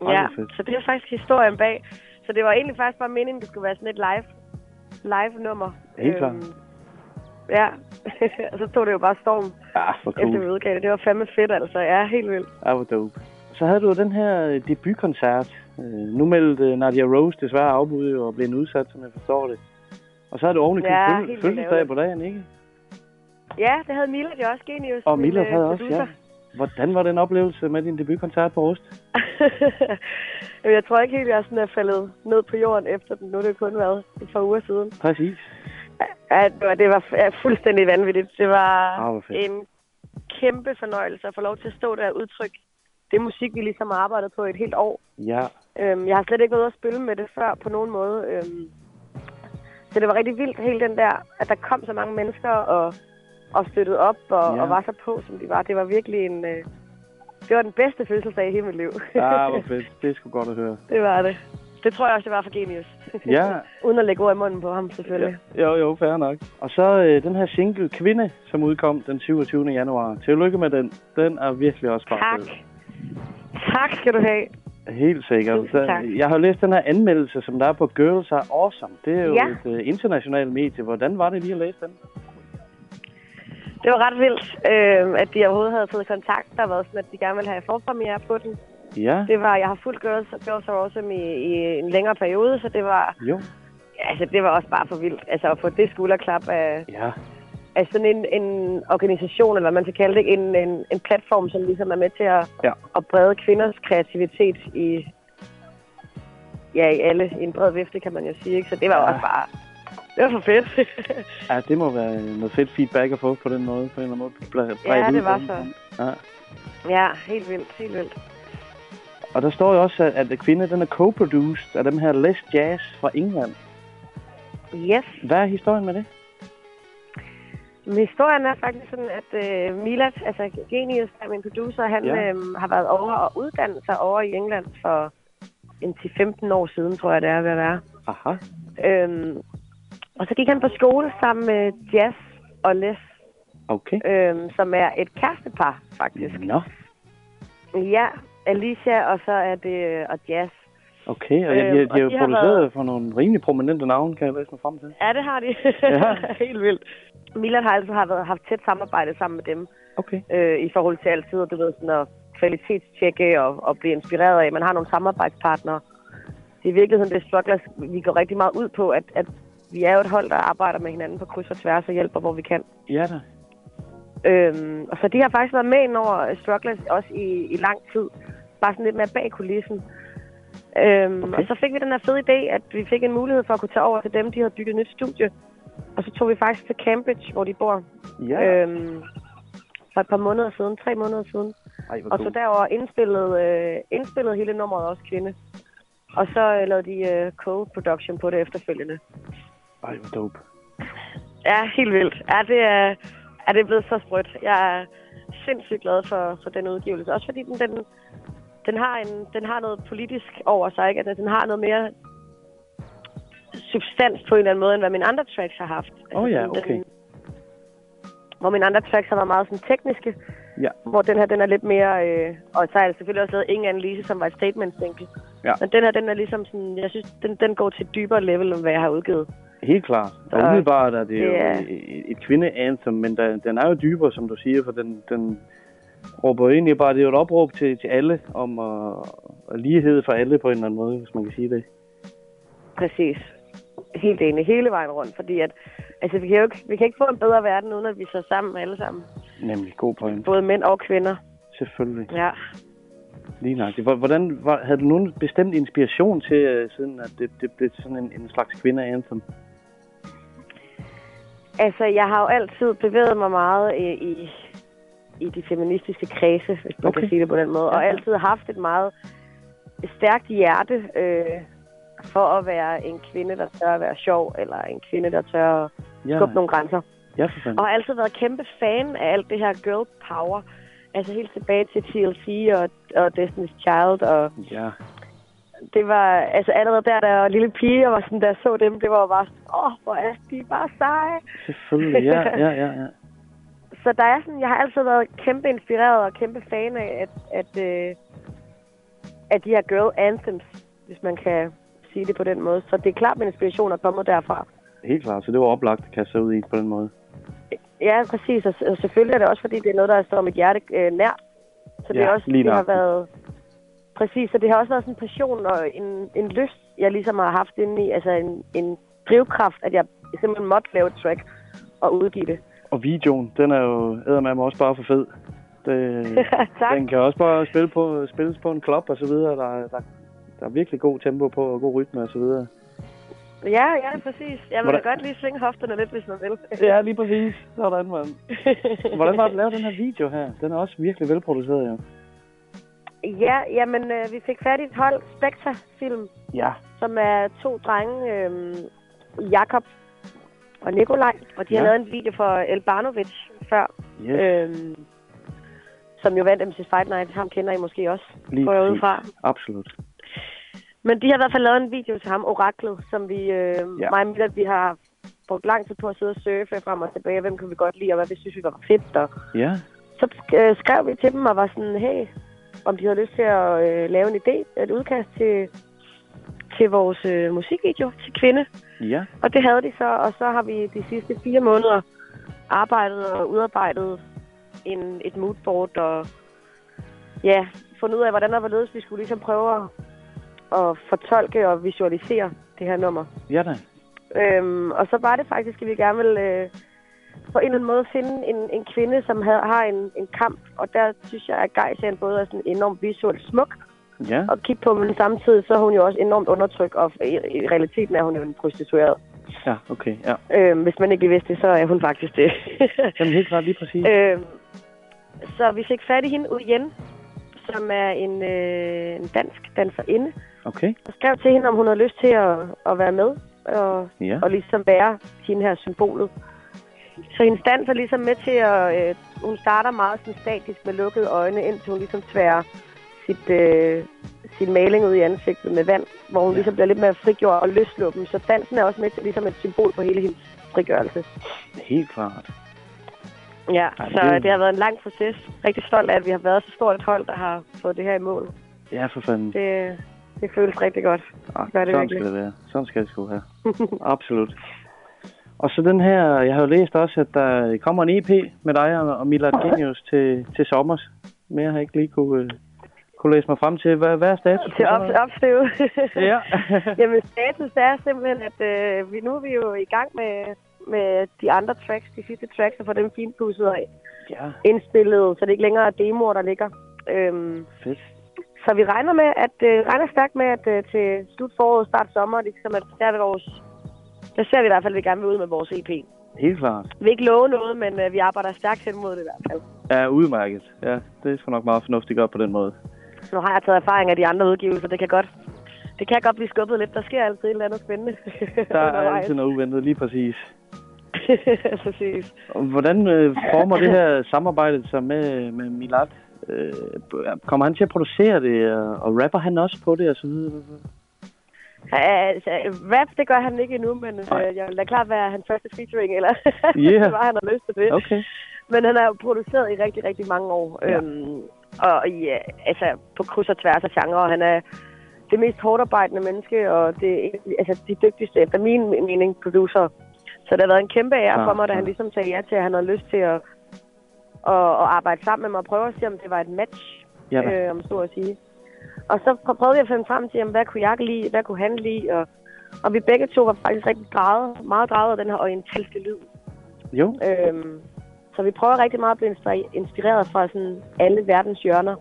[SPEAKER 4] Ej,
[SPEAKER 5] Ja, så det er faktisk historien bag. Så det var egentlig faktisk bare meningen, det skulle være sådan et live, live nummer.
[SPEAKER 4] Helt klart.
[SPEAKER 5] Ja, og så tog det jo bare storm,
[SPEAKER 4] Ja, hvor
[SPEAKER 5] efter vi
[SPEAKER 4] cool.
[SPEAKER 5] udgav det. Det var fandme fedt, altså. Ja, helt vildt.
[SPEAKER 4] Ja, hvor dope. Så havde du den her øh, debutkoncert. Øh, nu meldte Nadia Rose desværre afbud og blev en udsat, som jeg forstår det. Og så havde du oven i
[SPEAKER 5] Ja,
[SPEAKER 4] fødselsdag på dagen, ikke?
[SPEAKER 5] Ja, det havde Mila jo også, Genius.
[SPEAKER 4] Og
[SPEAKER 5] øh,
[SPEAKER 4] havde også, ja. Hvordan var den oplevelse med din debutkoncert på Rust?
[SPEAKER 5] jeg tror ikke helt, jeg sådan er faldet ned på jorden efter den. Nu er det kun været et par uger siden.
[SPEAKER 4] Præcis.
[SPEAKER 5] Ja, det var, det var fuldstændig vanvittigt. Det var
[SPEAKER 18] Ah,
[SPEAKER 5] en kæmpe fornøjelse at få lov til at stå der og udtrykke det musik, vi ligesom har arbejdet på i et helt år.
[SPEAKER 18] Ja,
[SPEAKER 5] Øhm, jeg har slet ikke været ude at spille med det før på nogen måde. Øhm, så det var rigtig vildt, hele den der, at der kom så mange mennesker og, og støttede op og,
[SPEAKER 18] Ja.
[SPEAKER 5] og var så på, som de var. Det var virkelig en... Øh, det var den bedste fødselsdag i hele mit liv.
[SPEAKER 18] ja hvor fedt. Det er sgu godt at høre.
[SPEAKER 5] det var det. Det tror jeg også, det var for Genius.
[SPEAKER 18] Ja.
[SPEAKER 5] Uden at lægge ord i munden på ham, selvfølgelig.
[SPEAKER 18] Jo, jo, fair nok. Og så øh, den her single Kvinde, som udkom den 27. januar. Tillykke med den. Den er virkelig også bare
[SPEAKER 5] Tak.
[SPEAKER 18] fed.
[SPEAKER 5] Tak skal du have.
[SPEAKER 18] Helt sikkert.
[SPEAKER 5] Tusind tak.
[SPEAKER 18] jeg har læst den her anmeldelse, som der er på Girls Are Awesome. Det er jo
[SPEAKER 5] Ja.
[SPEAKER 18] et uh, internationalt medie. Hvordan var det lige at læse den?
[SPEAKER 5] Det var ret vildt, øh, at de overhovedet havde fået kontakt. Der var sådan, at de gerne ville have forpremiere på den.
[SPEAKER 18] Ja,
[SPEAKER 5] Det var, jeg har fulgt Girls, Girls Are Awesome i, i en længere periode, så det var,
[SPEAKER 18] jo.
[SPEAKER 5] altså, det var også bare for vildt. Altså at få det skulderklap af,
[SPEAKER 18] Ja,
[SPEAKER 5] af sådan en, en organisation, eller hvad man skal kalde det, en, en, en platform, som ligesom er med til at,
[SPEAKER 18] Ja.
[SPEAKER 5] at brede kvinders kreativitet i, ja, i alle, i en bred vifte, kan man jo sige. Ikke? Så det var
[SPEAKER 18] Ja.
[SPEAKER 5] også bare, det var for fedt.
[SPEAKER 18] ja, det må være noget fedt feedback at få på den måde. På en eller anden måde. Bredt
[SPEAKER 5] ja, det var så.
[SPEAKER 18] Ja.
[SPEAKER 5] Ja, helt vildt, helt vildt.
[SPEAKER 18] Og der står jo også, at, at Kvinde den er co-produced af dem her Les Jazz fra England.
[SPEAKER 5] Yes.
[SPEAKER 18] Hvad er historien med det?
[SPEAKER 5] Men historien er faktisk sådan, at øh, Milat, altså Genius, der er min producer, han
[SPEAKER 18] Ja.
[SPEAKER 5] øhm, har været over og uddannet sig over i England for en 10-15 år siden, tror jeg, det er ved at være.
[SPEAKER 18] Aha.
[SPEAKER 5] Øhm, og så gik han på skole sammen med Jazz og Les,
[SPEAKER 18] Okay.
[SPEAKER 5] øhm, som er et kærestepar, faktisk.
[SPEAKER 18] Nå,
[SPEAKER 5] Ja, Alicia, og så er det øh, og Jazz.
[SPEAKER 18] okay. Og ja, de,
[SPEAKER 5] Øhm,
[SPEAKER 18] de,
[SPEAKER 5] og
[SPEAKER 18] de har jo produceret
[SPEAKER 5] været-
[SPEAKER 18] for nogle rimelig prominente navne, kan jeg læse mig frem til.
[SPEAKER 5] Ja, det har de.
[SPEAKER 18] Ja.
[SPEAKER 5] Helt vildt. Milan har altid har været, haft tæt samarbejde sammen med dem.
[SPEAKER 18] Okay.
[SPEAKER 5] Øh, I forhold til altid, du ved, sådan at kvalitetstjekke og, og blive inspireret af. Man har nogle samarbejdspartnere. Det er i virkeligheden det strugglers. Vi går rigtig meget ud på, at, at vi er jo et hold, der arbejder med hinanden på kryds og tværs og hjælper, hvor vi kan.
[SPEAKER 18] Ja da.
[SPEAKER 5] Øhm, og så de har faktisk været med ind over Strugglers også i, i lang tid. Bare sådan lidt mere bag kulissen. Øhm, okay. Og så fik vi den her fede idé, at vi fik en mulighed for at kunne tage over til dem. De havde bygget et nyt studie. Og så tog vi faktisk til Cambridge, hvor de bor.
[SPEAKER 18] Ja.
[SPEAKER 5] Øhm, for et par måneder siden, tre måneder siden.
[SPEAKER 18] Ej,
[SPEAKER 5] Og så derover indspillede, øh, indspillede hele nummeret også kvinde. Og så øh, lavede de øh, co-production på det efterfølgende.
[SPEAKER 18] Ej, hvor dope.
[SPEAKER 5] Ja, helt vildt. Ja, det er, ja, det er blevet så sprødt. Jeg er sindssygt glad for, for den udgivelse. Også fordi den, den, den, har en, den har noget politisk over sig. Ikke? Altså, den har noget mere substans på en eller anden måde, end hvad mine andre tracks har haft. Altså,
[SPEAKER 18] Åh ja, okay.
[SPEAKER 5] Den, hvor mine andre tracks har været meget sådan tekniske,
[SPEAKER 18] Ja.
[SPEAKER 5] hvor den her den er lidt mere... Øh, og så har jeg selvfølgelig også lavet Ingen Analyse, som var et statement single.
[SPEAKER 18] Ja.
[SPEAKER 5] Men den her, den er ligesom sådan... Jeg synes, den, den går til et dybere level, end hvad jeg har udgivet.
[SPEAKER 18] Helt klart. Og
[SPEAKER 5] Så
[SPEAKER 18] umiddelbart er det,
[SPEAKER 5] det
[SPEAKER 18] jo
[SPEAKER 5] er-
[SPEAKER 18] et, et kvinde-anthem, men der, den er jo dybere, som du siger, for den, den råber egentlig bare, det er jo et opråb til, til alle om at, at lighed for alle på en eller anden måde, hvis man kan sige det.
[SPEAKER 5] Præcis. Helt enig. Hele vejen rundt. Fordi at, altså, vi kan jo ikke, vi kan ikke få en bedre verden, uden at vi står sammen alle sammen.
[SPEAKER 18] Nemlig, god point.
[SPEAKER 5] Både mænd og kvinder.
[SPEAKER 18] Selvfølgelig.
[SPEAKER 5] Ja.
[SPEAKER 18] Lige nok. Hvor- Hvordan, var, havde du nogen bestemt inspiration til, øh, siden at det, det blev sådan en, en slags kvinde-anthem?
[SPEAKER 5] Altså, jeg har jo altid bevæget mig meget i, i, i de feministiske kredse, hvis man okay. Kan sige det på den måde. Og altid haft et meget stærkt hjerte øh, for at være en kvinde, der tør at være sjov, eller en kvinde, der tør at
[SPEAKER 18] Ja.
[SPEAKER 5] skubbe nogle grænser.
[SPEAKER 18] Ja, for fanden.
[SPEAKER 5] Og har altid været kæmpe fan af alt det her girl power. Altså helt tilbage til TLC og, og Destiny's Child. Og
[SPEAKER 18] Ja.
[SPEAKER 5] Det var, altså allerede der, jeg var lille pige, og var sådan, da jeg så dem, det var bare sådan, åh, oh, hvor er de bare seje.
[SPEAKER 18] Selvfølgelig, ja, ja, ja, ja.
[SPEAKER 5] Så der er sådan, jeg har altid været kæmpe inspireret og kæmpe fan af, at, at, øh, at de her girl anthems, hvis man kan sige det på den måde. Så det er klart, min inspiration er kommet derfra.
[SPEAKER 18] Helt klart, så det var oplagt at kaste ud i på den måde.
[SPEAKER 5] Ja, præcis. Og, selvfølgelig er det også, fordi det er noget, der står mit hjerte øh, nær. Så det
[SPEAKER 18] Ja,
[SPEAKER 5] er også,
[SPEAKER 18] lige
[SPEAKER 5] det har været... Præcis, så det har også været sådan en passion og en, en lyst, jeg ligesom har haft inde i. Altså en, en drivkraft, at jeg simpelthen måtte lave et track og udgive det.
[SPEAKER 18] Og videoen, den er jo eddermame også bare for fed. Det. Den kan også bare spille på, spilles på en klub og så videre. Der, er- der, der er virkelig god tempo på og god rytme og så videre.
[SPEAKER 5] Ja, ja, præcis. Jeg vil da
[SPEAKER 18] Hvordan-
[SPEAKER 5] godt lige svinge hofterne lidt, hvis man vil.
[SPEAKER 18] Ja, lige præcis. Sådan, mand. Hvordan var det at lave den her video her? Den er også virkelig velproduceret, jo.
[SPEAKER 5] Ja, jamen, øh, vi fik fat i et hold, Spectre Film,
[SPEAKER 18] Ja.
[SPEAKER 5] som er to drenge, øh, Jakob og Nikolaj, og de har
[SPEAKER 18] Ja.
[SPEAKER 5] lavet en video for Elbanovic før,
[SPEAKER 18] Yes.
[SPEAKER 5] øhm, som jo vandt MC Fight Night. Ham kender I måske også,
[SPEAKER 18] Lige
[SPEAKER 5] går jeg ud fra.
[SPEAKER 18] Absolut.
[SPEAKER 5] Men de har i hvert fald lavet en video til ham, Oraklet, som vi, øh,
[SPEAKER 18] Ja.
[SPEAKER 5] mig og Milla, vi har brugt lang tid på at sidde og surfe frem og tilbage, hvem kunne vi godt lide, og hvad vi synes, vi var fedt. Og
[SPEAKER 18] Ja.
[SPEAKER 5] så øh, skrev vi til dem og var sådan, hey, om de havde lyst til at øh, lave en idé, et udkast til, til vores øh, musikvideo til Kvinde.
[SPEAKER 18] Ja.
[SPEAKER 5] Og det havde de så, og så har vi de sidste fire måneder arbejdet og udarbejdet en, et moodboard og ja, fundet ud af, hvordan og hvorledes vi skulle ligesom prøve at, at fortolke og visualisere det her nummer.
[SPEAKER 18] Ja da.
[SPEAKER 5] Øhm, og så var det faktisk, at vi gerne ville øh, på en eller anden måde finde en, en kvinde, som havde, har en, en kamp. Og der synes jeg, at Geis er både er sådan enormt visuelt smuk
[SPEAKER 18] Ja.
[SPEAKER 5] at kigge på, men samtidig så er hun jo også enormt undertrykt, og i, i realiteten er hun jo en prostitueret.
[SPEAKER 18] Ja, okay. Ja.
[SPEAKER 5] Øhm, hvis man ikke vidste det, så er hun faktisk det.
[SPEAKER 18] Jamen helt klart, lige præcis.
[SPEAKER 5] øhm, så vi fik fat i hende Uyen, som er en, øh, en dansk danserinde,
[SPEAKER 18] Okay.
[SPEAKER 5] og skrev til hende, om hun havde lyst til at, at være med, og,
[SPEAKER 18] Ja.
[SPEAKER 5] og ligesom være hende her symbolet. Så hendes dans er ligesom med til at... Øh, hun starter meget sådan statisk med lukkede øjne, indtil hun ligesom tværer sit, øh, sin maling ud i ansigtet med vand, hvor hun ja. ligesom bliver lidt mere frigjort og løsluppen. Så dansen er også med til ligesom et symbol på hele hendes frigørelse.
[SPEAKER 18] Helt klart.
[SPEAKER 5] Ja,
[SPEAKER 18] Ej,
[SPEAKER 5] så
[SPEAKER 18] det-
[SPEAKER 5] det har været en lang proces. Rigtig stolt af, at vi har været så stort et hold, der har fået det her i mål.
[SPEAKER 18] Ja, for fanden.
[SPEAKER 5] Det, det føles rigtig godt.
[SPEAKER 18] Ah,
[SPEAKER 5] Det gør det
[SPEAKER 18] sådan
[SPEAKER 5] virkelig.
[SPEAKER 18] skal det være. Sådan skal det sgu have. Absolut. Og så den her, jeg har jo læst også, at der kommer en EP med dig og Milad Genius til, til sommer. Mere har jeg ikke lige kunne, uh, kunne læse mig frem til. Hvad, hvad er status?
[SPEAKER 5] Til op, opstøve.
[SPEAKER 18] Ja.
[SPEAKER 5] Jamen, status er simpelthen, at øh, vi, nu er vi jo i gang med, med de andre tracks, de sidste tracks, og få dem finpudset og
[SPEAKER 18] Ja.
[SPEAKER 5] indspillet, så det ikke længere er demoer, der ligger. Øhm,
[SPEAKER 18] Fedt.
[SPEAKER 5] så vi regner med, at øh, regner stærkt med, at øh, til slut foråret, start sommer, ligesom at der, er vores, der ser vi i hvert fald, at vi gerne vil ud med vores EP.
[SPEAKER 18] Helt klart.
[SPEAKER 5] Vi vil ikke love noget, men øh, vi arbejder stærkt hen mod det i hvert fald.
[SPEAKER 18] Ja, udmærket. Ja, det er sgu nok meget fornuftigt godt på den måde.
[SPEAKER 5] Nu har jeg taget erfaring af de andre udgivelser, det kan godt, det kan godt blive skubbet lidt. Der sker altid et eller andet spændende.
[SPEAKER 18] Der er altid noget uventet, lige præcis.
[SPEAKER 5] Præcis.
[SPEAKER 18] Hvordan øh, former det her samarbejde sig med, med Milad? Øh, kommer han til at producere det, og, og rapper han også på det og så videre?
[SPEAKER 5] Altså, rap, det gør han ikke endnu, men øh, jeg da klart være hans første featuring, eller
[SPEAKER 18] Yeah.
[SPEAKER 5] det var han har lyst til det.
[SPEAKER 18] Okay.
[SPEAKER 5] Men han er jo produceret i rigtig, rigtig mange år.
[SPEAKER 18] Ja.
[SPEAKER 5] Øhm, og ja, altså, på kryds og tværs af genre, og han er det mest hårdarbejdende menneske, og det, altså, de dygtigste, efter min mening, producer. Så det har været en kæmpe ære
[SPEAKER 18] Ja,
[SPEAKER 5] for mig, da han ligesom sagde ja til, at han havde lyst til at, at, at arbejde sammen med mig og prøve at se, om det var et match,
[SPEAKER 18] Ja
[SPEAKER 5] øh, om så at sige. Og så pr- prøvede vi at finde frem til, jamen, hvad kunne jeg lide, hvad kunne han lide, og, og vi begge to var faktisk rigtig draget, meget draget af den her orientalske lyd.
[SPEAKER 18] Jo.
[SPEAKER 5] Øhm, så vi prøver rigtig meget at blive inspir- inspireret fra sådan alle verdens hjørner.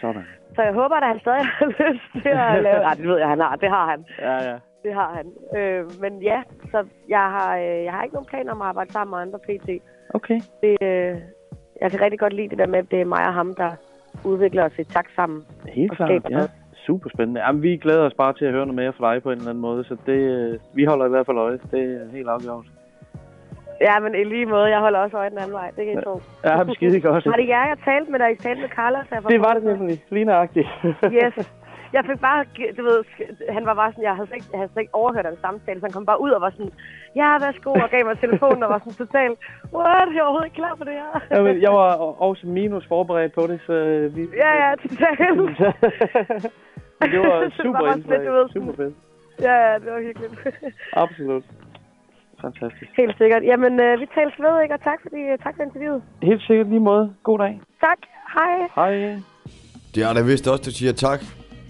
[SPEAKER 18] Sådan.
[SPEAKER 5] Så jeg håber, at han stadig har lyst til at lave... Nej, det ved jeg, han har. Det har han.
[SPEAKER 18] Ja, ja.
[SPEAKER 5] Det har han. Øh, men ja, så jeg har, øh, jeg har ikke nogen planer om at arbejde sammen med andre PT.
[SPEAKER 18] Okay.
[SPEAKER 5] Det, øh, jeg kan rigtig godt lide det der med, at det er mig og ham, der udvikler os i takt sammen.
[SPEAKER 18] Helt klart, ja.
[SPEAKER 5] noget.
[SPEAKER 18] Super spændende. Jamen, vi glæder os bare til at høre noget mere fra dig på en eller anden måde, så det, øh, vi holder i hvert fald øje. Det er helt afgjort.
[SPEAKER 5] Ja, men i lige måde, jeg holder også øje den anden vej. Det kan I tro.
[SPEAKER 18] Ja, skide godt.
[SPEAKER 5] Var det jer, jeg talte med, da I talte med Carlos?
[SPEAKER 18] Det var det nemlig. Lige nøjagtigt.
[SPEAKER 5] Yes. Jeg fik bare, du ved, han var bare sådan, jeg havde slet ikke, jeg havde slet ikke overhørt en samtale, så han kom bare ud og var sådan, ja, værsgo, og gav mig telefonen og var sådan totalt, what, jeg er overhovedet ikke klar for det her.
[SPEAKER 18] Jamen, jeg var også minus forberedt på det, så øh, vi...
[SPEAKER 5] Ja, ja, totalt.
[SPEAKER 18] Det var
[SPEAKER 5] Så
[SPEAKER 18] super
[SPEAKER 5] var også
[SPEAKER 18] indslag. Super fedt.
[SPEAKER 5] Ja, ja, det var hyggeligt.
[SPEAKER 18] Absolut. Fantastisk.
[SPEAKER 5] Helt sikkert. Jamen, øh, vi tales ved, ikke? Og tak, fordi, tak for interviewet.
[SPEAKER 18] Helt sikkert lige måde. God dag.
[SPEAKER 5] Tak. Hej.
[SPEAKER 18] Hej.
[SPEAKER 3] Det er da vist også, du siger tak.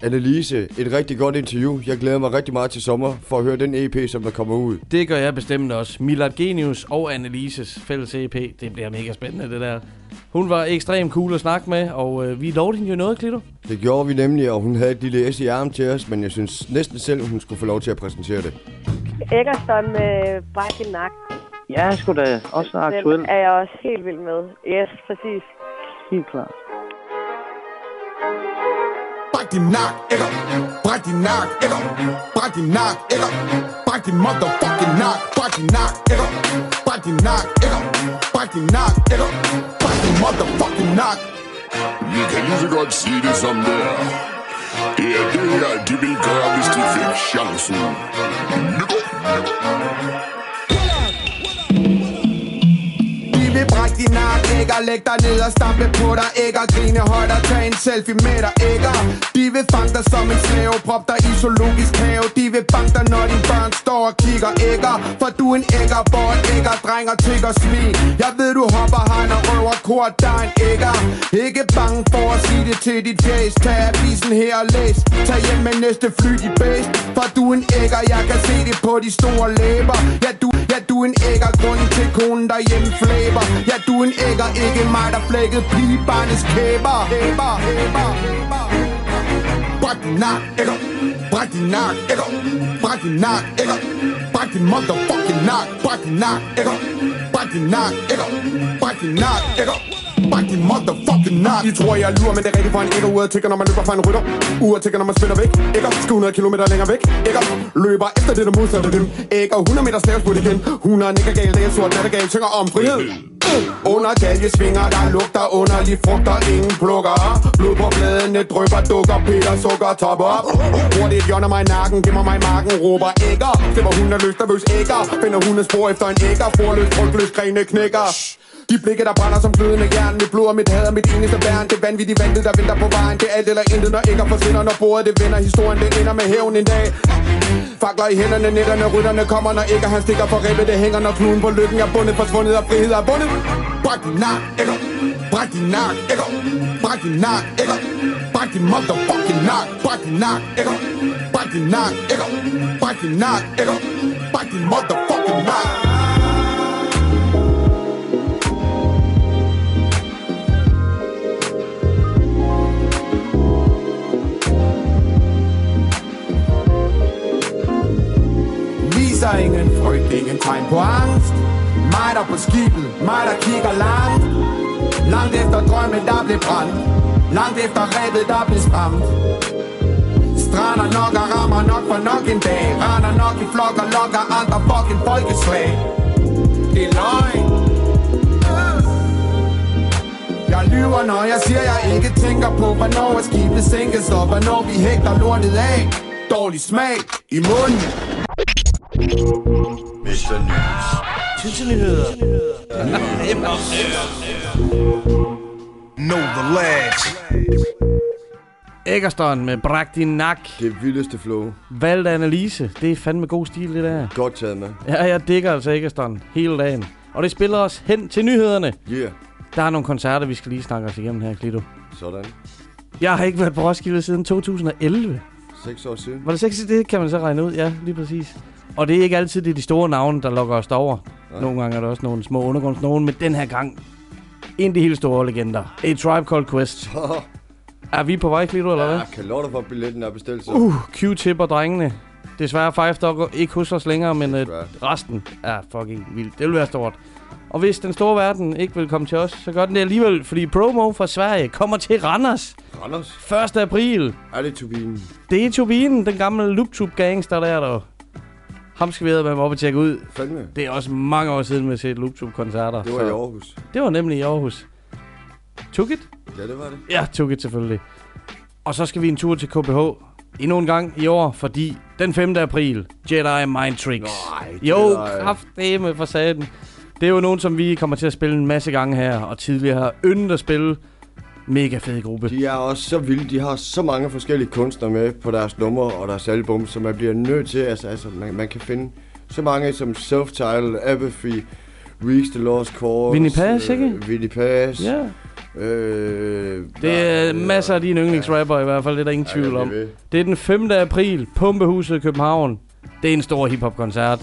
[SPEAKER 3] Annelise, et rigtig godt interview. Jeg glæder mig rigtig meget til sommer for at høre den EP, som der kommer ud.
[SPEAKER 4] Det gør jeg bestemt også. Milad Genius og Annelises fælles EP. Det bliver mega spændende, det der. Hun var ekstremt cool at snakke med, og øh, vi lovede hende jo noget, Klito.
[SPEAKER 3] Det gjorde vi nemlig, og hun havde et lille S i arm til os, men jeg synes næsten selv, hun skulle få lov til at præsentere det.
[SPEAKER 5] Eggerson med Brække Nak.
[SPEAKER 18] Ja, sgu da også aktuel.
[SPEAKER 5] Den er jeg også helt vild med. Yes, præcis.
[SPEAKER 18] Helt klart.
[SPEAKER 19] Bræk din nak, ikke? Bræk din nak, ikke? Bræk din nak, ikke? Bræk din motherfucking nak. Bræk din nak, ikke? Bræk din nak, ikke? Bræk din nak, ikke? Bræk motherfucking nak.
[SPEAKER 20] Vi kan lige så godt sige det som det er. Er det her, de vil gøre. De
[SPEAKER 19] din nak, ikke? Læg dig ned og stampe på dig, ikke? Grine højt og tage en selfie med dig, ikke? De vil fange dig som en slave, prop dig i zoologisk have De vil banke dig, når dine børn står og kigger, ikke? For du er en ægger, hvor en ægger, dreng og tigger svin Jeg ved, du hopper han og røver kort, der er en ægger Ikke bange for at sige det til dit face Tag avisen her og læs Tag hjem med næste fly, de base For du er en ægger, jeg kan se det på de store læber Ja, du, ja, du er en ægger, grunden til konen derhjemme flæber Ja, du du en ægger, ikke mig, der flækkede pigebarnets kæber. Æber, æber, æber Bræk din nak, ægger. Bræk din nak, ægger. Bræk din nak, ægger. Bræk din motherfucking nak Bræk din nak, ikke? Bræk din nak, ægger. Bræk din nak, ægger. Bræk din motherfucking nak I tror jeg er lur, men det er rigtigt for en ægger Uret tigger, når man løber fra en rytter. Uret tigger, når man spiller væk. Ægger, Skal 100 km længere væk. Ægger, Løber efter det, der modsatte dem Ægger, 100 meter stavs på det igen. 100 nikker galt, det er sort nattergal. Synger om frihed under galge svinger, der lugter underlig frugter, ingen plukker. Blod på bladene, drøber, dukker, Peter, sukker, topper. Hurtigt hjørner mig i nakken, gemmer mig i marken, råber ægger. Slipper hun er løs, nervøs ægger. Finder hun spor efter en ægger, forløs, frygtløs, grene knækker de blikke, der brænder som glødende jern Mit blod og mit had og mit eneste værn Det vanvittige vanvittigt vandet, der venter på vejen Det er alt eller intet, når ikke forsvinder Når bordet det vender Historien det ender med hævn en dag Fakler i hænderne, nætterne, rytterne kommer Når ikke han stikker for ribbet Det hænger, når knuden på lykken er bundet Forsvundet og frihed er bundet Bræk din nak, ikke? Bræk din nak, ikke? Bræk din nak, ikke? Bræk din motherfucking nak Bræk din nak, ikke? Bræk din nak, ikke? Bræk din nak, ikke? Bræk din motherfucking nak viser ingen frygt, ingen tegn på angst. Mig der på skibet, mig der kigger langt. Langt efter drømmen, der blev brændt. Langt efter rebet, der blev stramt Strander nok og rammer nok for nok en dag. Render nok i flok og lokker andre fucking folkeslag. Det er løgn. Jeg lyver, når jeg siger, jeg ikke tænker på Hvornår skibet sænkes og hvornår vi hægter lortet af. Dårlig smag i munden.
[SPEAKER 20] Mr. News.
[SPEAKER 4] Tidsnyheder.
[SPEAKER 21] Know the lads.
[SPEAKER 4] Eggerstone med Bræk din nak.
[SPEAKER 3] Det vildeste flow.
[SPEAKER 4] Valgt af Annelise. Det er fandme god stil, det der.
[SPEAKER 3] Godt taget med.
[SPEAKER 4] Ja, jeg digger altså Eggerstone hele dagen. Og det spiller os hen til nyhederne.
[SPEAKER 3] Yeah.
[SPEAKER 4] Der er nogle koncerter, vi skal lige snakke os igennem her, Klito.
[SPEAKER 3] Sådan.
[SPEAKER 4] Jeg har ikke været på Roskilde siden 2011.
[SPEAKER 3] 6 år siden.
[SPEAKER 4] Var det 6? Det kan man så regne ud, ja, lige præcis. Og det er ikke altid det er de store navne, der lokker os derover.
[SPEAKER 3] Nej.
[SPEAKER 4] Nogle gange er der også nogle små undergrundsnavne, men den her gang en af de helt store legender. A Tribe Called Quest. er vi på vej, Klito, eller hvad?
[SPEAKER 3] Ja, kan lov dig for, billetten er bestilt så.
[SPEAKER 4] Uh, Q-tip og drengene. Desværre Five Dog ikke hos os længere, men uh, resten er fucking vildt. Det vil være stort. Og hvis den store verden ikke vil komme til os, så gør den det alligevel, fordi promo fra Sverige kommer til Randers.
[SPEAKER 3] Randers?
[SPEAKER 4] 1. april.
[SPEAKER 3] Er det turbinen?
[SPEAKER 4] Det er turbinen, den gamle Looptube gangster der, der. Ham skal vi have op og tjekke ud.
[SPEAKER 3] Fandme.
[SPEAKER 4] Det er også mange år siden, vi har set Looptube-koncerter.
[SPEAKER 3] Det var
[SPEAKER 4] så-
[SPEAKER 3] i Aarhus.
[SPEAKER 4] Det var nemlig i Aarhus. Took it?
[SPEAKER 3] Ja, det var det.
[SPEAKER 4] Ja, Took it selvfølgelig. Og så skal vi en tur til KBH endnu en gang i år, fordi den 5. april, Jedi Mind Tricks.
[SPEAKER 3] Nej,
[SPEAKER 4] Jo, kraftedeme for saten. Det er jo nogen, som vi kommer til at spille en masse gange her, og tidligere har yndet at spille. Mega fed gruppe.
[SPEAKER 3] De er også så vilde. De har så mange forskellige kunstnere med på deres numre og deres album, så man bliver nødt til, altså, altså man, man kan finde så mange som Self-Titled, Apathy, Reeks the Lost Cause.
[SPEAKER 4] Vinnie ikke?
[SPEAKER 3] Øh, Vinnie Paz.
[SPEAKER 4] Ja.
[SPEAKER 3] Øh,
[SPEAKER 4] Det er masser af dine yndlingsrapper i hvert fald, det er der ingen
[SPEAKER 3] Ja,
[SPEAKER 4] tvivl om. Det er den 5. april, Pumpehuset i København. Det er en stor hiphop-koncert.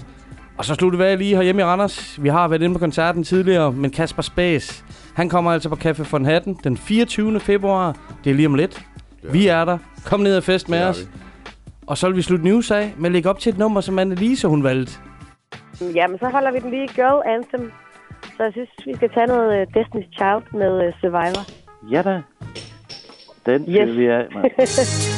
[SPEAKER 4] Og så slutter vi af lige herhjemme i Randers. Vi har været inde på koncerten tidligere, men Kasper Space, Han kommer altså på Café von Hatten den 24. februar. Det er lige om lidt. Vi er der. Kom ned og fest med os. Og så vil vi slutte news af med at lægge op til et nummer, som Annelise hun valgte.
[SPEAKER 5] Jamen, så holder vi den lige Girl Anthem. Så jeg synes, vi skal tage noget uh, Destiny's Child med uh, Survivor.
[SPEAKER 18] Ja da. Den yes.
[SPEAKER 5] Yes.
[SPEAKER 18] vi af, mand.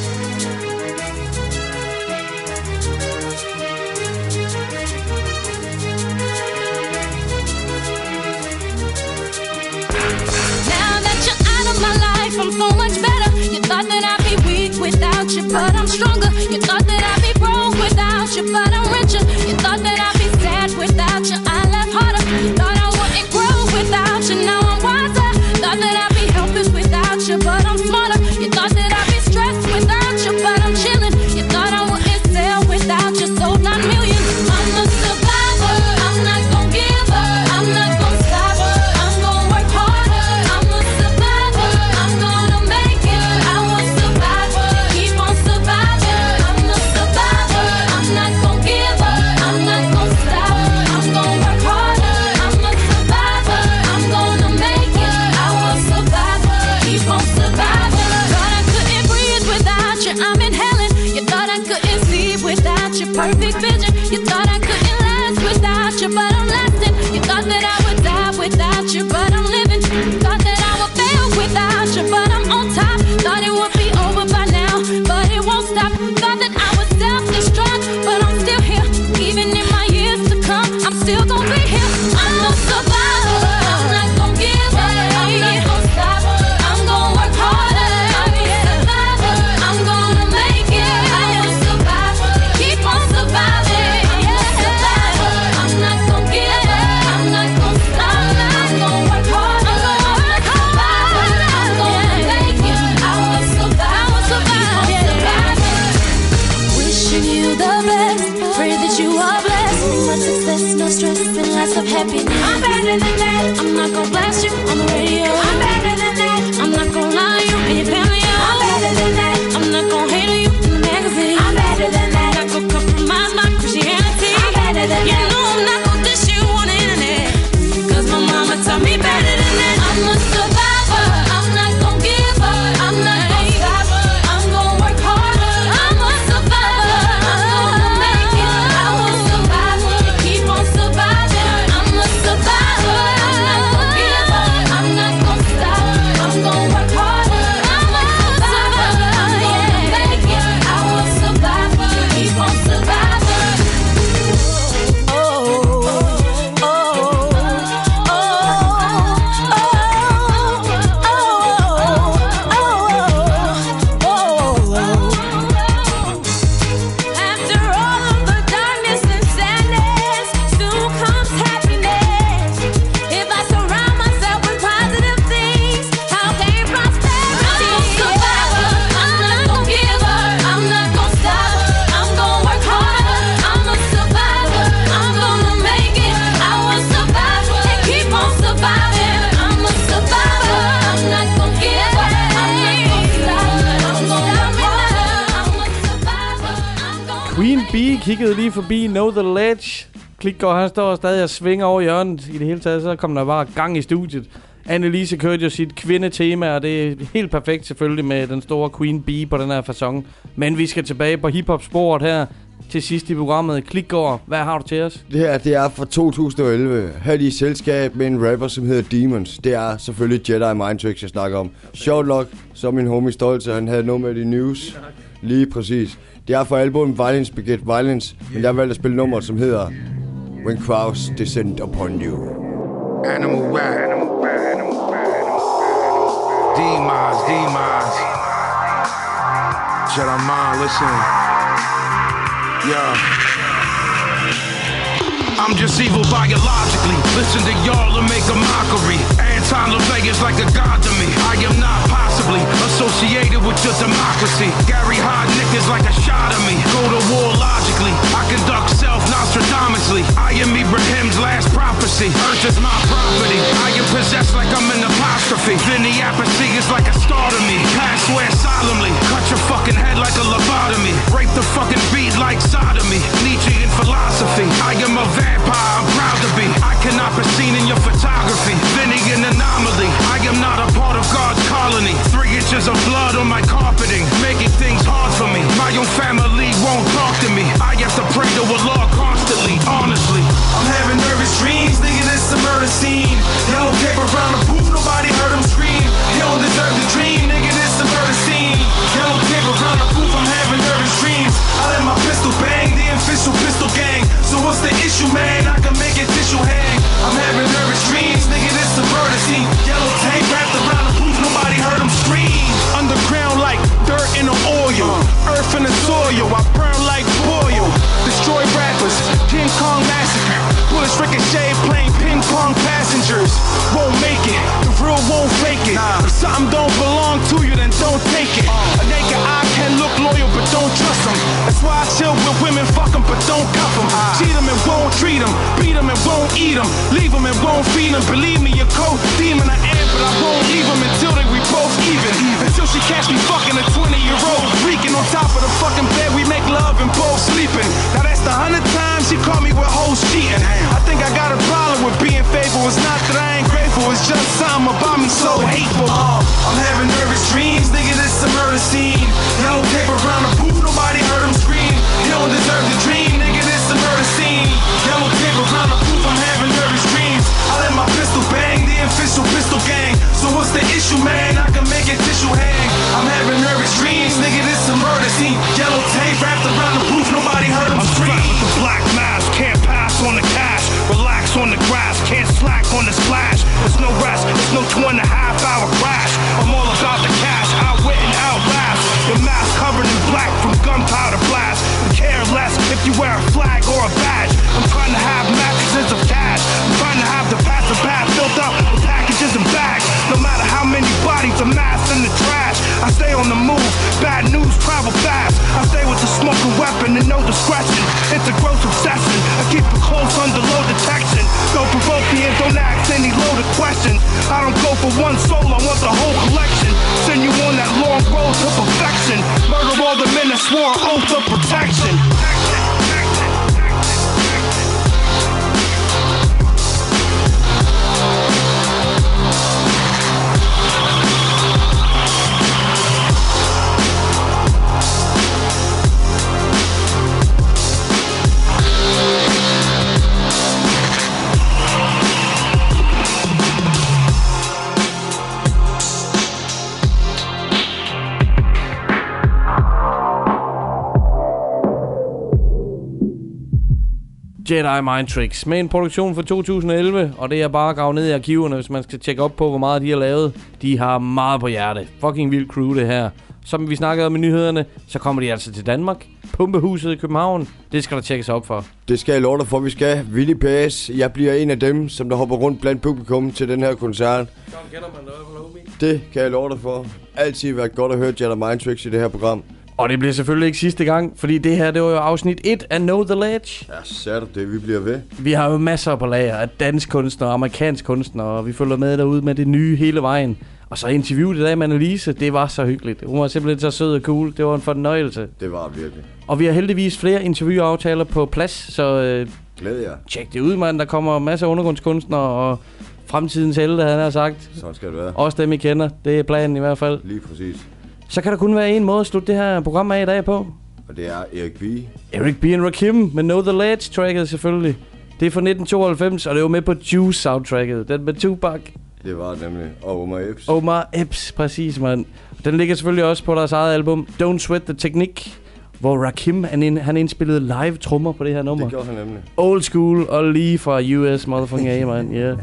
[SPEAKER 22] I'm so much better. You thought that I'd be weak without you, but I'm stronger. You thought that I'd be broke without you, but I'm
[SPEAKER 4] Ledge. Han står stadig og svinger over hjørnet. I det hele taget, så kom der bare gang i studiet. Annelise kørte jo sit kvindetema, og det er helt perfekt selvfølgelig med den store Queen Bee på den her façon. Men vi skal tilbage på hiphop-sporet her til sidst i programmet. Klikgaard, hvad har du til os?
[SPEAKER 3] Det her, det er fra 2011. Her er de i selskab med en rapper, som hedder Demons. Det er selvfølgelig Jedi Mind Tricks, jeg snakker om. Sjovt nok, som min homie Stolte, han havde noget med i news. Lige præcis. Det er fra albumet Violence Beget Violence, men jeg valgte at spille nummer, som hedder When Crowds Descend Upon You.
[SPEAKER 15] Animal rap. Demons, demons. Jedi mind, listen. Yeah. I'm just evil biologically. Listen to y'all and make a mockery. Anton LaVegas like a god to me. I am not possibly associated with your democracy. Gary Hod niggas like a shot of me. Go to war logically. I conduct self Nostradamusly. I am Ibrahim's last prophecy. Earth is my property. I am possessed like I'm an apostrophe. Vinny Apathy is like a star to me. Pass swear solemnly. Cut your fucking head like a lobotomy. Rape the fucking beat like sodomy. Nietzsche Nietzschean philosophy. I am a vampire. I'm proud to be. I cannot be seen in your photography. Vinny an anomaly.
[SPEAKER 12] Three inches of blood on my carpeting, making things hard for me. My own family won't talk to me. I have to pray to Allah constantly, honestly. I'm having nervous dreams, nigga, this a murder scene. They don't care around the poop, nobody heard him scream. They don't deserve the dream, nigga, this a murder scene. They don't care around the poop, I'm having nervous dreams. I let my pistol bang, the official pistol gang. So what's the issue, man? I can make it tissue hang. I'm having nervous dreams, nigga, this a murder scene. Yellow tape wrapped around the nobody heard him scream.
[SPEAKER 11] Underground like dirt in the oil, earth in the soil. I burn like boil. Destroy rappers, King Kong massacre. Bullets ricochet, playing ping pong passengers. Won't make it, the real won't fake it. If something don't belong to you, then don't take it. A naked eye can look loyal, but don't trust them. That's why I chill with women, fuck them, but don't cuff them. Cheat them and won't treat them, beat them and won't eat them, leave them and won't feed them. Believe me, your cold demon I am, but I won't leave them until they we both even. Until she catch me fucking a 20 year old, reeking on top of the fucking bed. We make love and both sleeping. Now that's the hundred times she caught me with hoes cheating. I think I got a problem with being faithful. It's not that I ain't grateful, it's just something about me so hateful.
[SPEAKER 12] Uh, I'm having nervous dreams, nigga, murder scene. Yellow paper around the booth, nobody heard him scream. He don't deserve the dream, nigga, this a murder scene. Yellow paper around the booth, I'm having nervous dreams. I let my pistol bang, the official pistol gang. So what's the issue, man? I can make it tissue hang. I'm having nervous dreams, nigga, this a murder scene. Yellow tape wrapped around the booth, nobody heard him
[SPEAKER 11] I'm
[SPEAKER 12] scream.
[SPEAKER 11] strapped with the black mask, can't pass on the cash. Relax on the grass, can't slack on the splash. There's no rest, there's no two and a half hour crash. You wear a flag or a badge. I'm trying to have mattresses of cash. I'm trying to have the passive path filled up with packages and bags. No matter how many bodies amassed in the trash, I stay on the move. Bad news travel fast. I stay with the smoking weapon and no discretion. It's a gross obsession. I keep it close under low detection. Don't provoke me and don't ask any loaded questions. I don't go for one soul, I want the whole collection. Send you on that long road to perfection. Murder all the men that swore oath of protection.
[SPEAKER 4] Jedi Mind Tricks med en produktion fra 2011, og det er bare at grave ned i arkiverne, hvis man skal tjekke op på, hvor meget de har lavet. De har meget på hjerte. Fucking vild crew det her. Som vi snakkede om i nyhederne, så kommer de altså til Danmark. Pumpehuset i København. Det skal der tjekkes op for.
[SPEAKER 3] Det skal jeg love dig for, vi skal. Willy Pass, jeg bliver en af dem, som der hopper rundt blandt publikum til den her koncert. Det kan jeg love dig for. Altid været godt at høre Jedi Mind Tricks i det her program.
[SPEAKER 4] Og det bliver selvfølgelig ikke sidste gang, fordi det her, det var jo afsnit 1 af Know The Ledge.
[SPEAKER 3] Ja, så du det, vi bliver ved.
[SPEAKER 4] Vi har jo masser på lager af dansk kunstnere og amerikansk kunstnere, og vi følger med derude med det nye hele vejen. Og så interviewet i dag med Annelise, det var så hyggeligt. Hun var simpelthen så sød og cool. Det var en fornøjelse.
[SPEAKER 3] Det var virkelig.
[SPEAKER 4] Og vi har heldigvis flere interviewaftaler på plads, så øh,
[SPEAKER 3] Glæd jer.
[SPEAKER 4] tjek det ud, mand. Der kommer masser af undergrundskunstnere og fremtidens helte, han har sagt.
[SPEAKER 3] Sådan skal det være.
[SPEAKER 4] Også dem, I kender. Det er planen i hvert fald.
[SPEAKER 3] Lige præcis.
[SPEAKER 4] Så kan der kun være en måde at slutte det her program af i dag på.
[SPEAKER 3] Og det er Erik B.
[SPEAKER 4] Eric B. and Rakim med Know The Ledge tracket selvfølgelig. Det er fra 1992, og det var med på Juice soundtracket. Den med Tupac.
[SPEAKER 3] Det var det nemlig. Og Omar Epps.
[SPEAKER 4] Omar Epps, præcis, mand. Den ligger selvfølgelig også på deres eget album, Don't Sweat the Technique, hvor Rakim, han, han indspillede live trommer på det her nummer.
[SPEAKER 3] Det gjorde han nemlig.
[SPEAKER 4] Old school og lige fra US, motherfucking A, man. Yeah.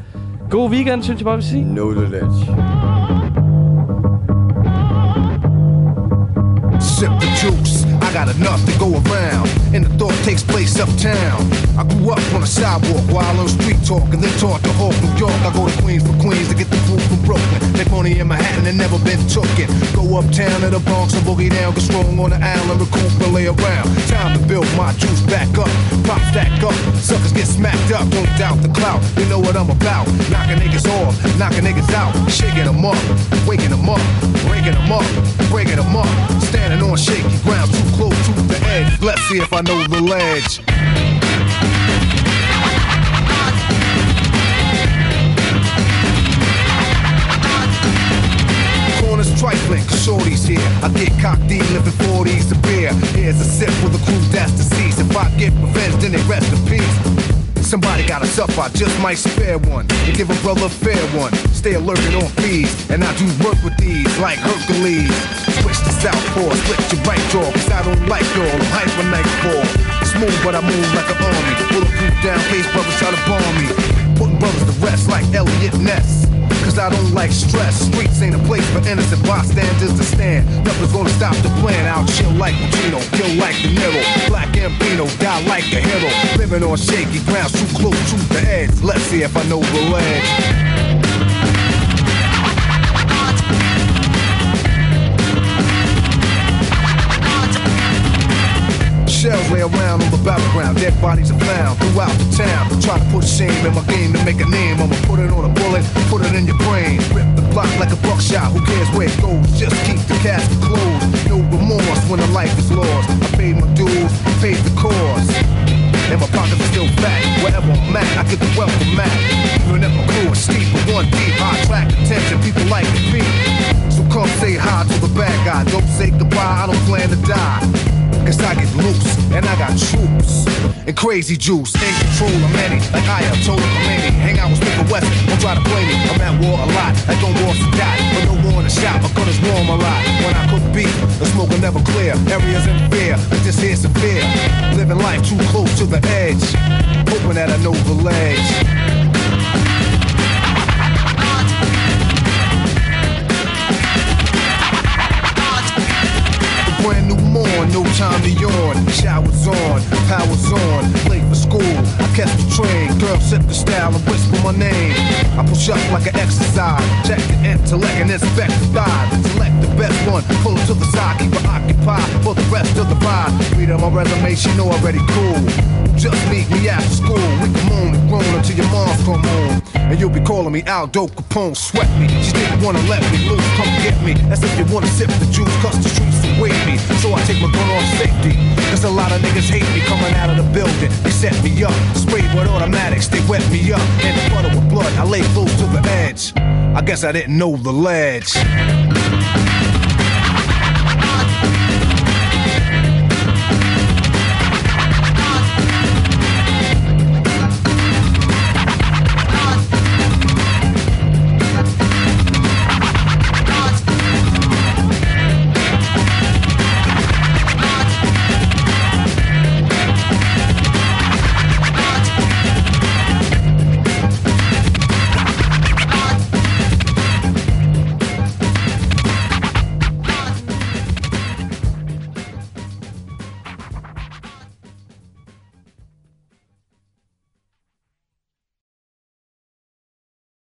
[SPEAKER 4] God weekend, synes jeg bare, vi sige.
[SPEAKER 3] Know the ledge.
[SPEAKER 2] Juice, I got enough to go around. And the thought takes place uptown. I grew up on a sidewalk while on street talk and then taught to Hawk, New York. I go to Queens for Queens to get the food from Brooklyn. Make money in Manhattan and never been tooken. Go uptown to the Bronx and boogie down, get strong on the island, recoup and lay around. Time to build my juice back up. Stack up, suckers get smacked up. Don't doubt the clout, you know what I'm about. Knocking niggas off, knocking niggas out, shaking them up, waking them up, breaking them up, breaking them up. Standing on shaky ground, too close to the edge. Let's see if I know the ledge. Trifling, shorties here. I get cocked in, living 40s to beer. Here's a sip for the crew that's deceased. If I get revenge, then they rest in peace. Somebody got us up, I just might spare one and give a brother a fair one. Stay alerted on fees, and I do work with these like Hercules. Switch to southpaw, split your right jaw, cause I don't like y'all. I'm hyper nightfall. smooth, but I move like an army. Bulletproof down, case brothers try to bomb me. Putting brothers to rest like Elliot Ness. Cause I don't like stress. Streets ain't a place for innocent bystanders to stand. Nothing's gonna stop the plan. I'll chill like Pacino, kill like De Niro. Black Ambino, die like a hero. Living on shaky ground, too close to the edge. Let's see if I know the ledge. Shells lay around on the battleground, dead bodies are found throughout the town. Try to put shame in my game to make a name. I'ma put it on a bullet, put it in your brain. Rip the block like a buckshot, who cares where it goes? Just keep the casket closed. No remorse when the life is lost. I paid my dues, paid the cost. And my pockets are still fat. Wherever I'm at, I get the welcome mat. Even if my crew is steep, but one deep, high track attention, people like the beat. So come say hi to the bad guy. Don't say goodbye, I don't plan to die. Cause I get loose, and I got troops. And crazy juice, in control of many. Like I am told the thigh. Select the best one, pull it to the side, keep it occupied for the rest of the ride. Read on my resume, she know already cool. Just meet me after school. We can moan and groan until your mom's come home. And you'll be calling me Aldo Capone, sweat me. She didn't wanna let me loose, come get me. That's if you wanna sip the juice, cause the streets await me. So I take my gun off safety. Cause a lot of niggas hate me coming out of the building. They set me up, sprayed with automatics, they wet me up. And the butter with blood, I lay close to the edge. I guess I didn't know the ledge.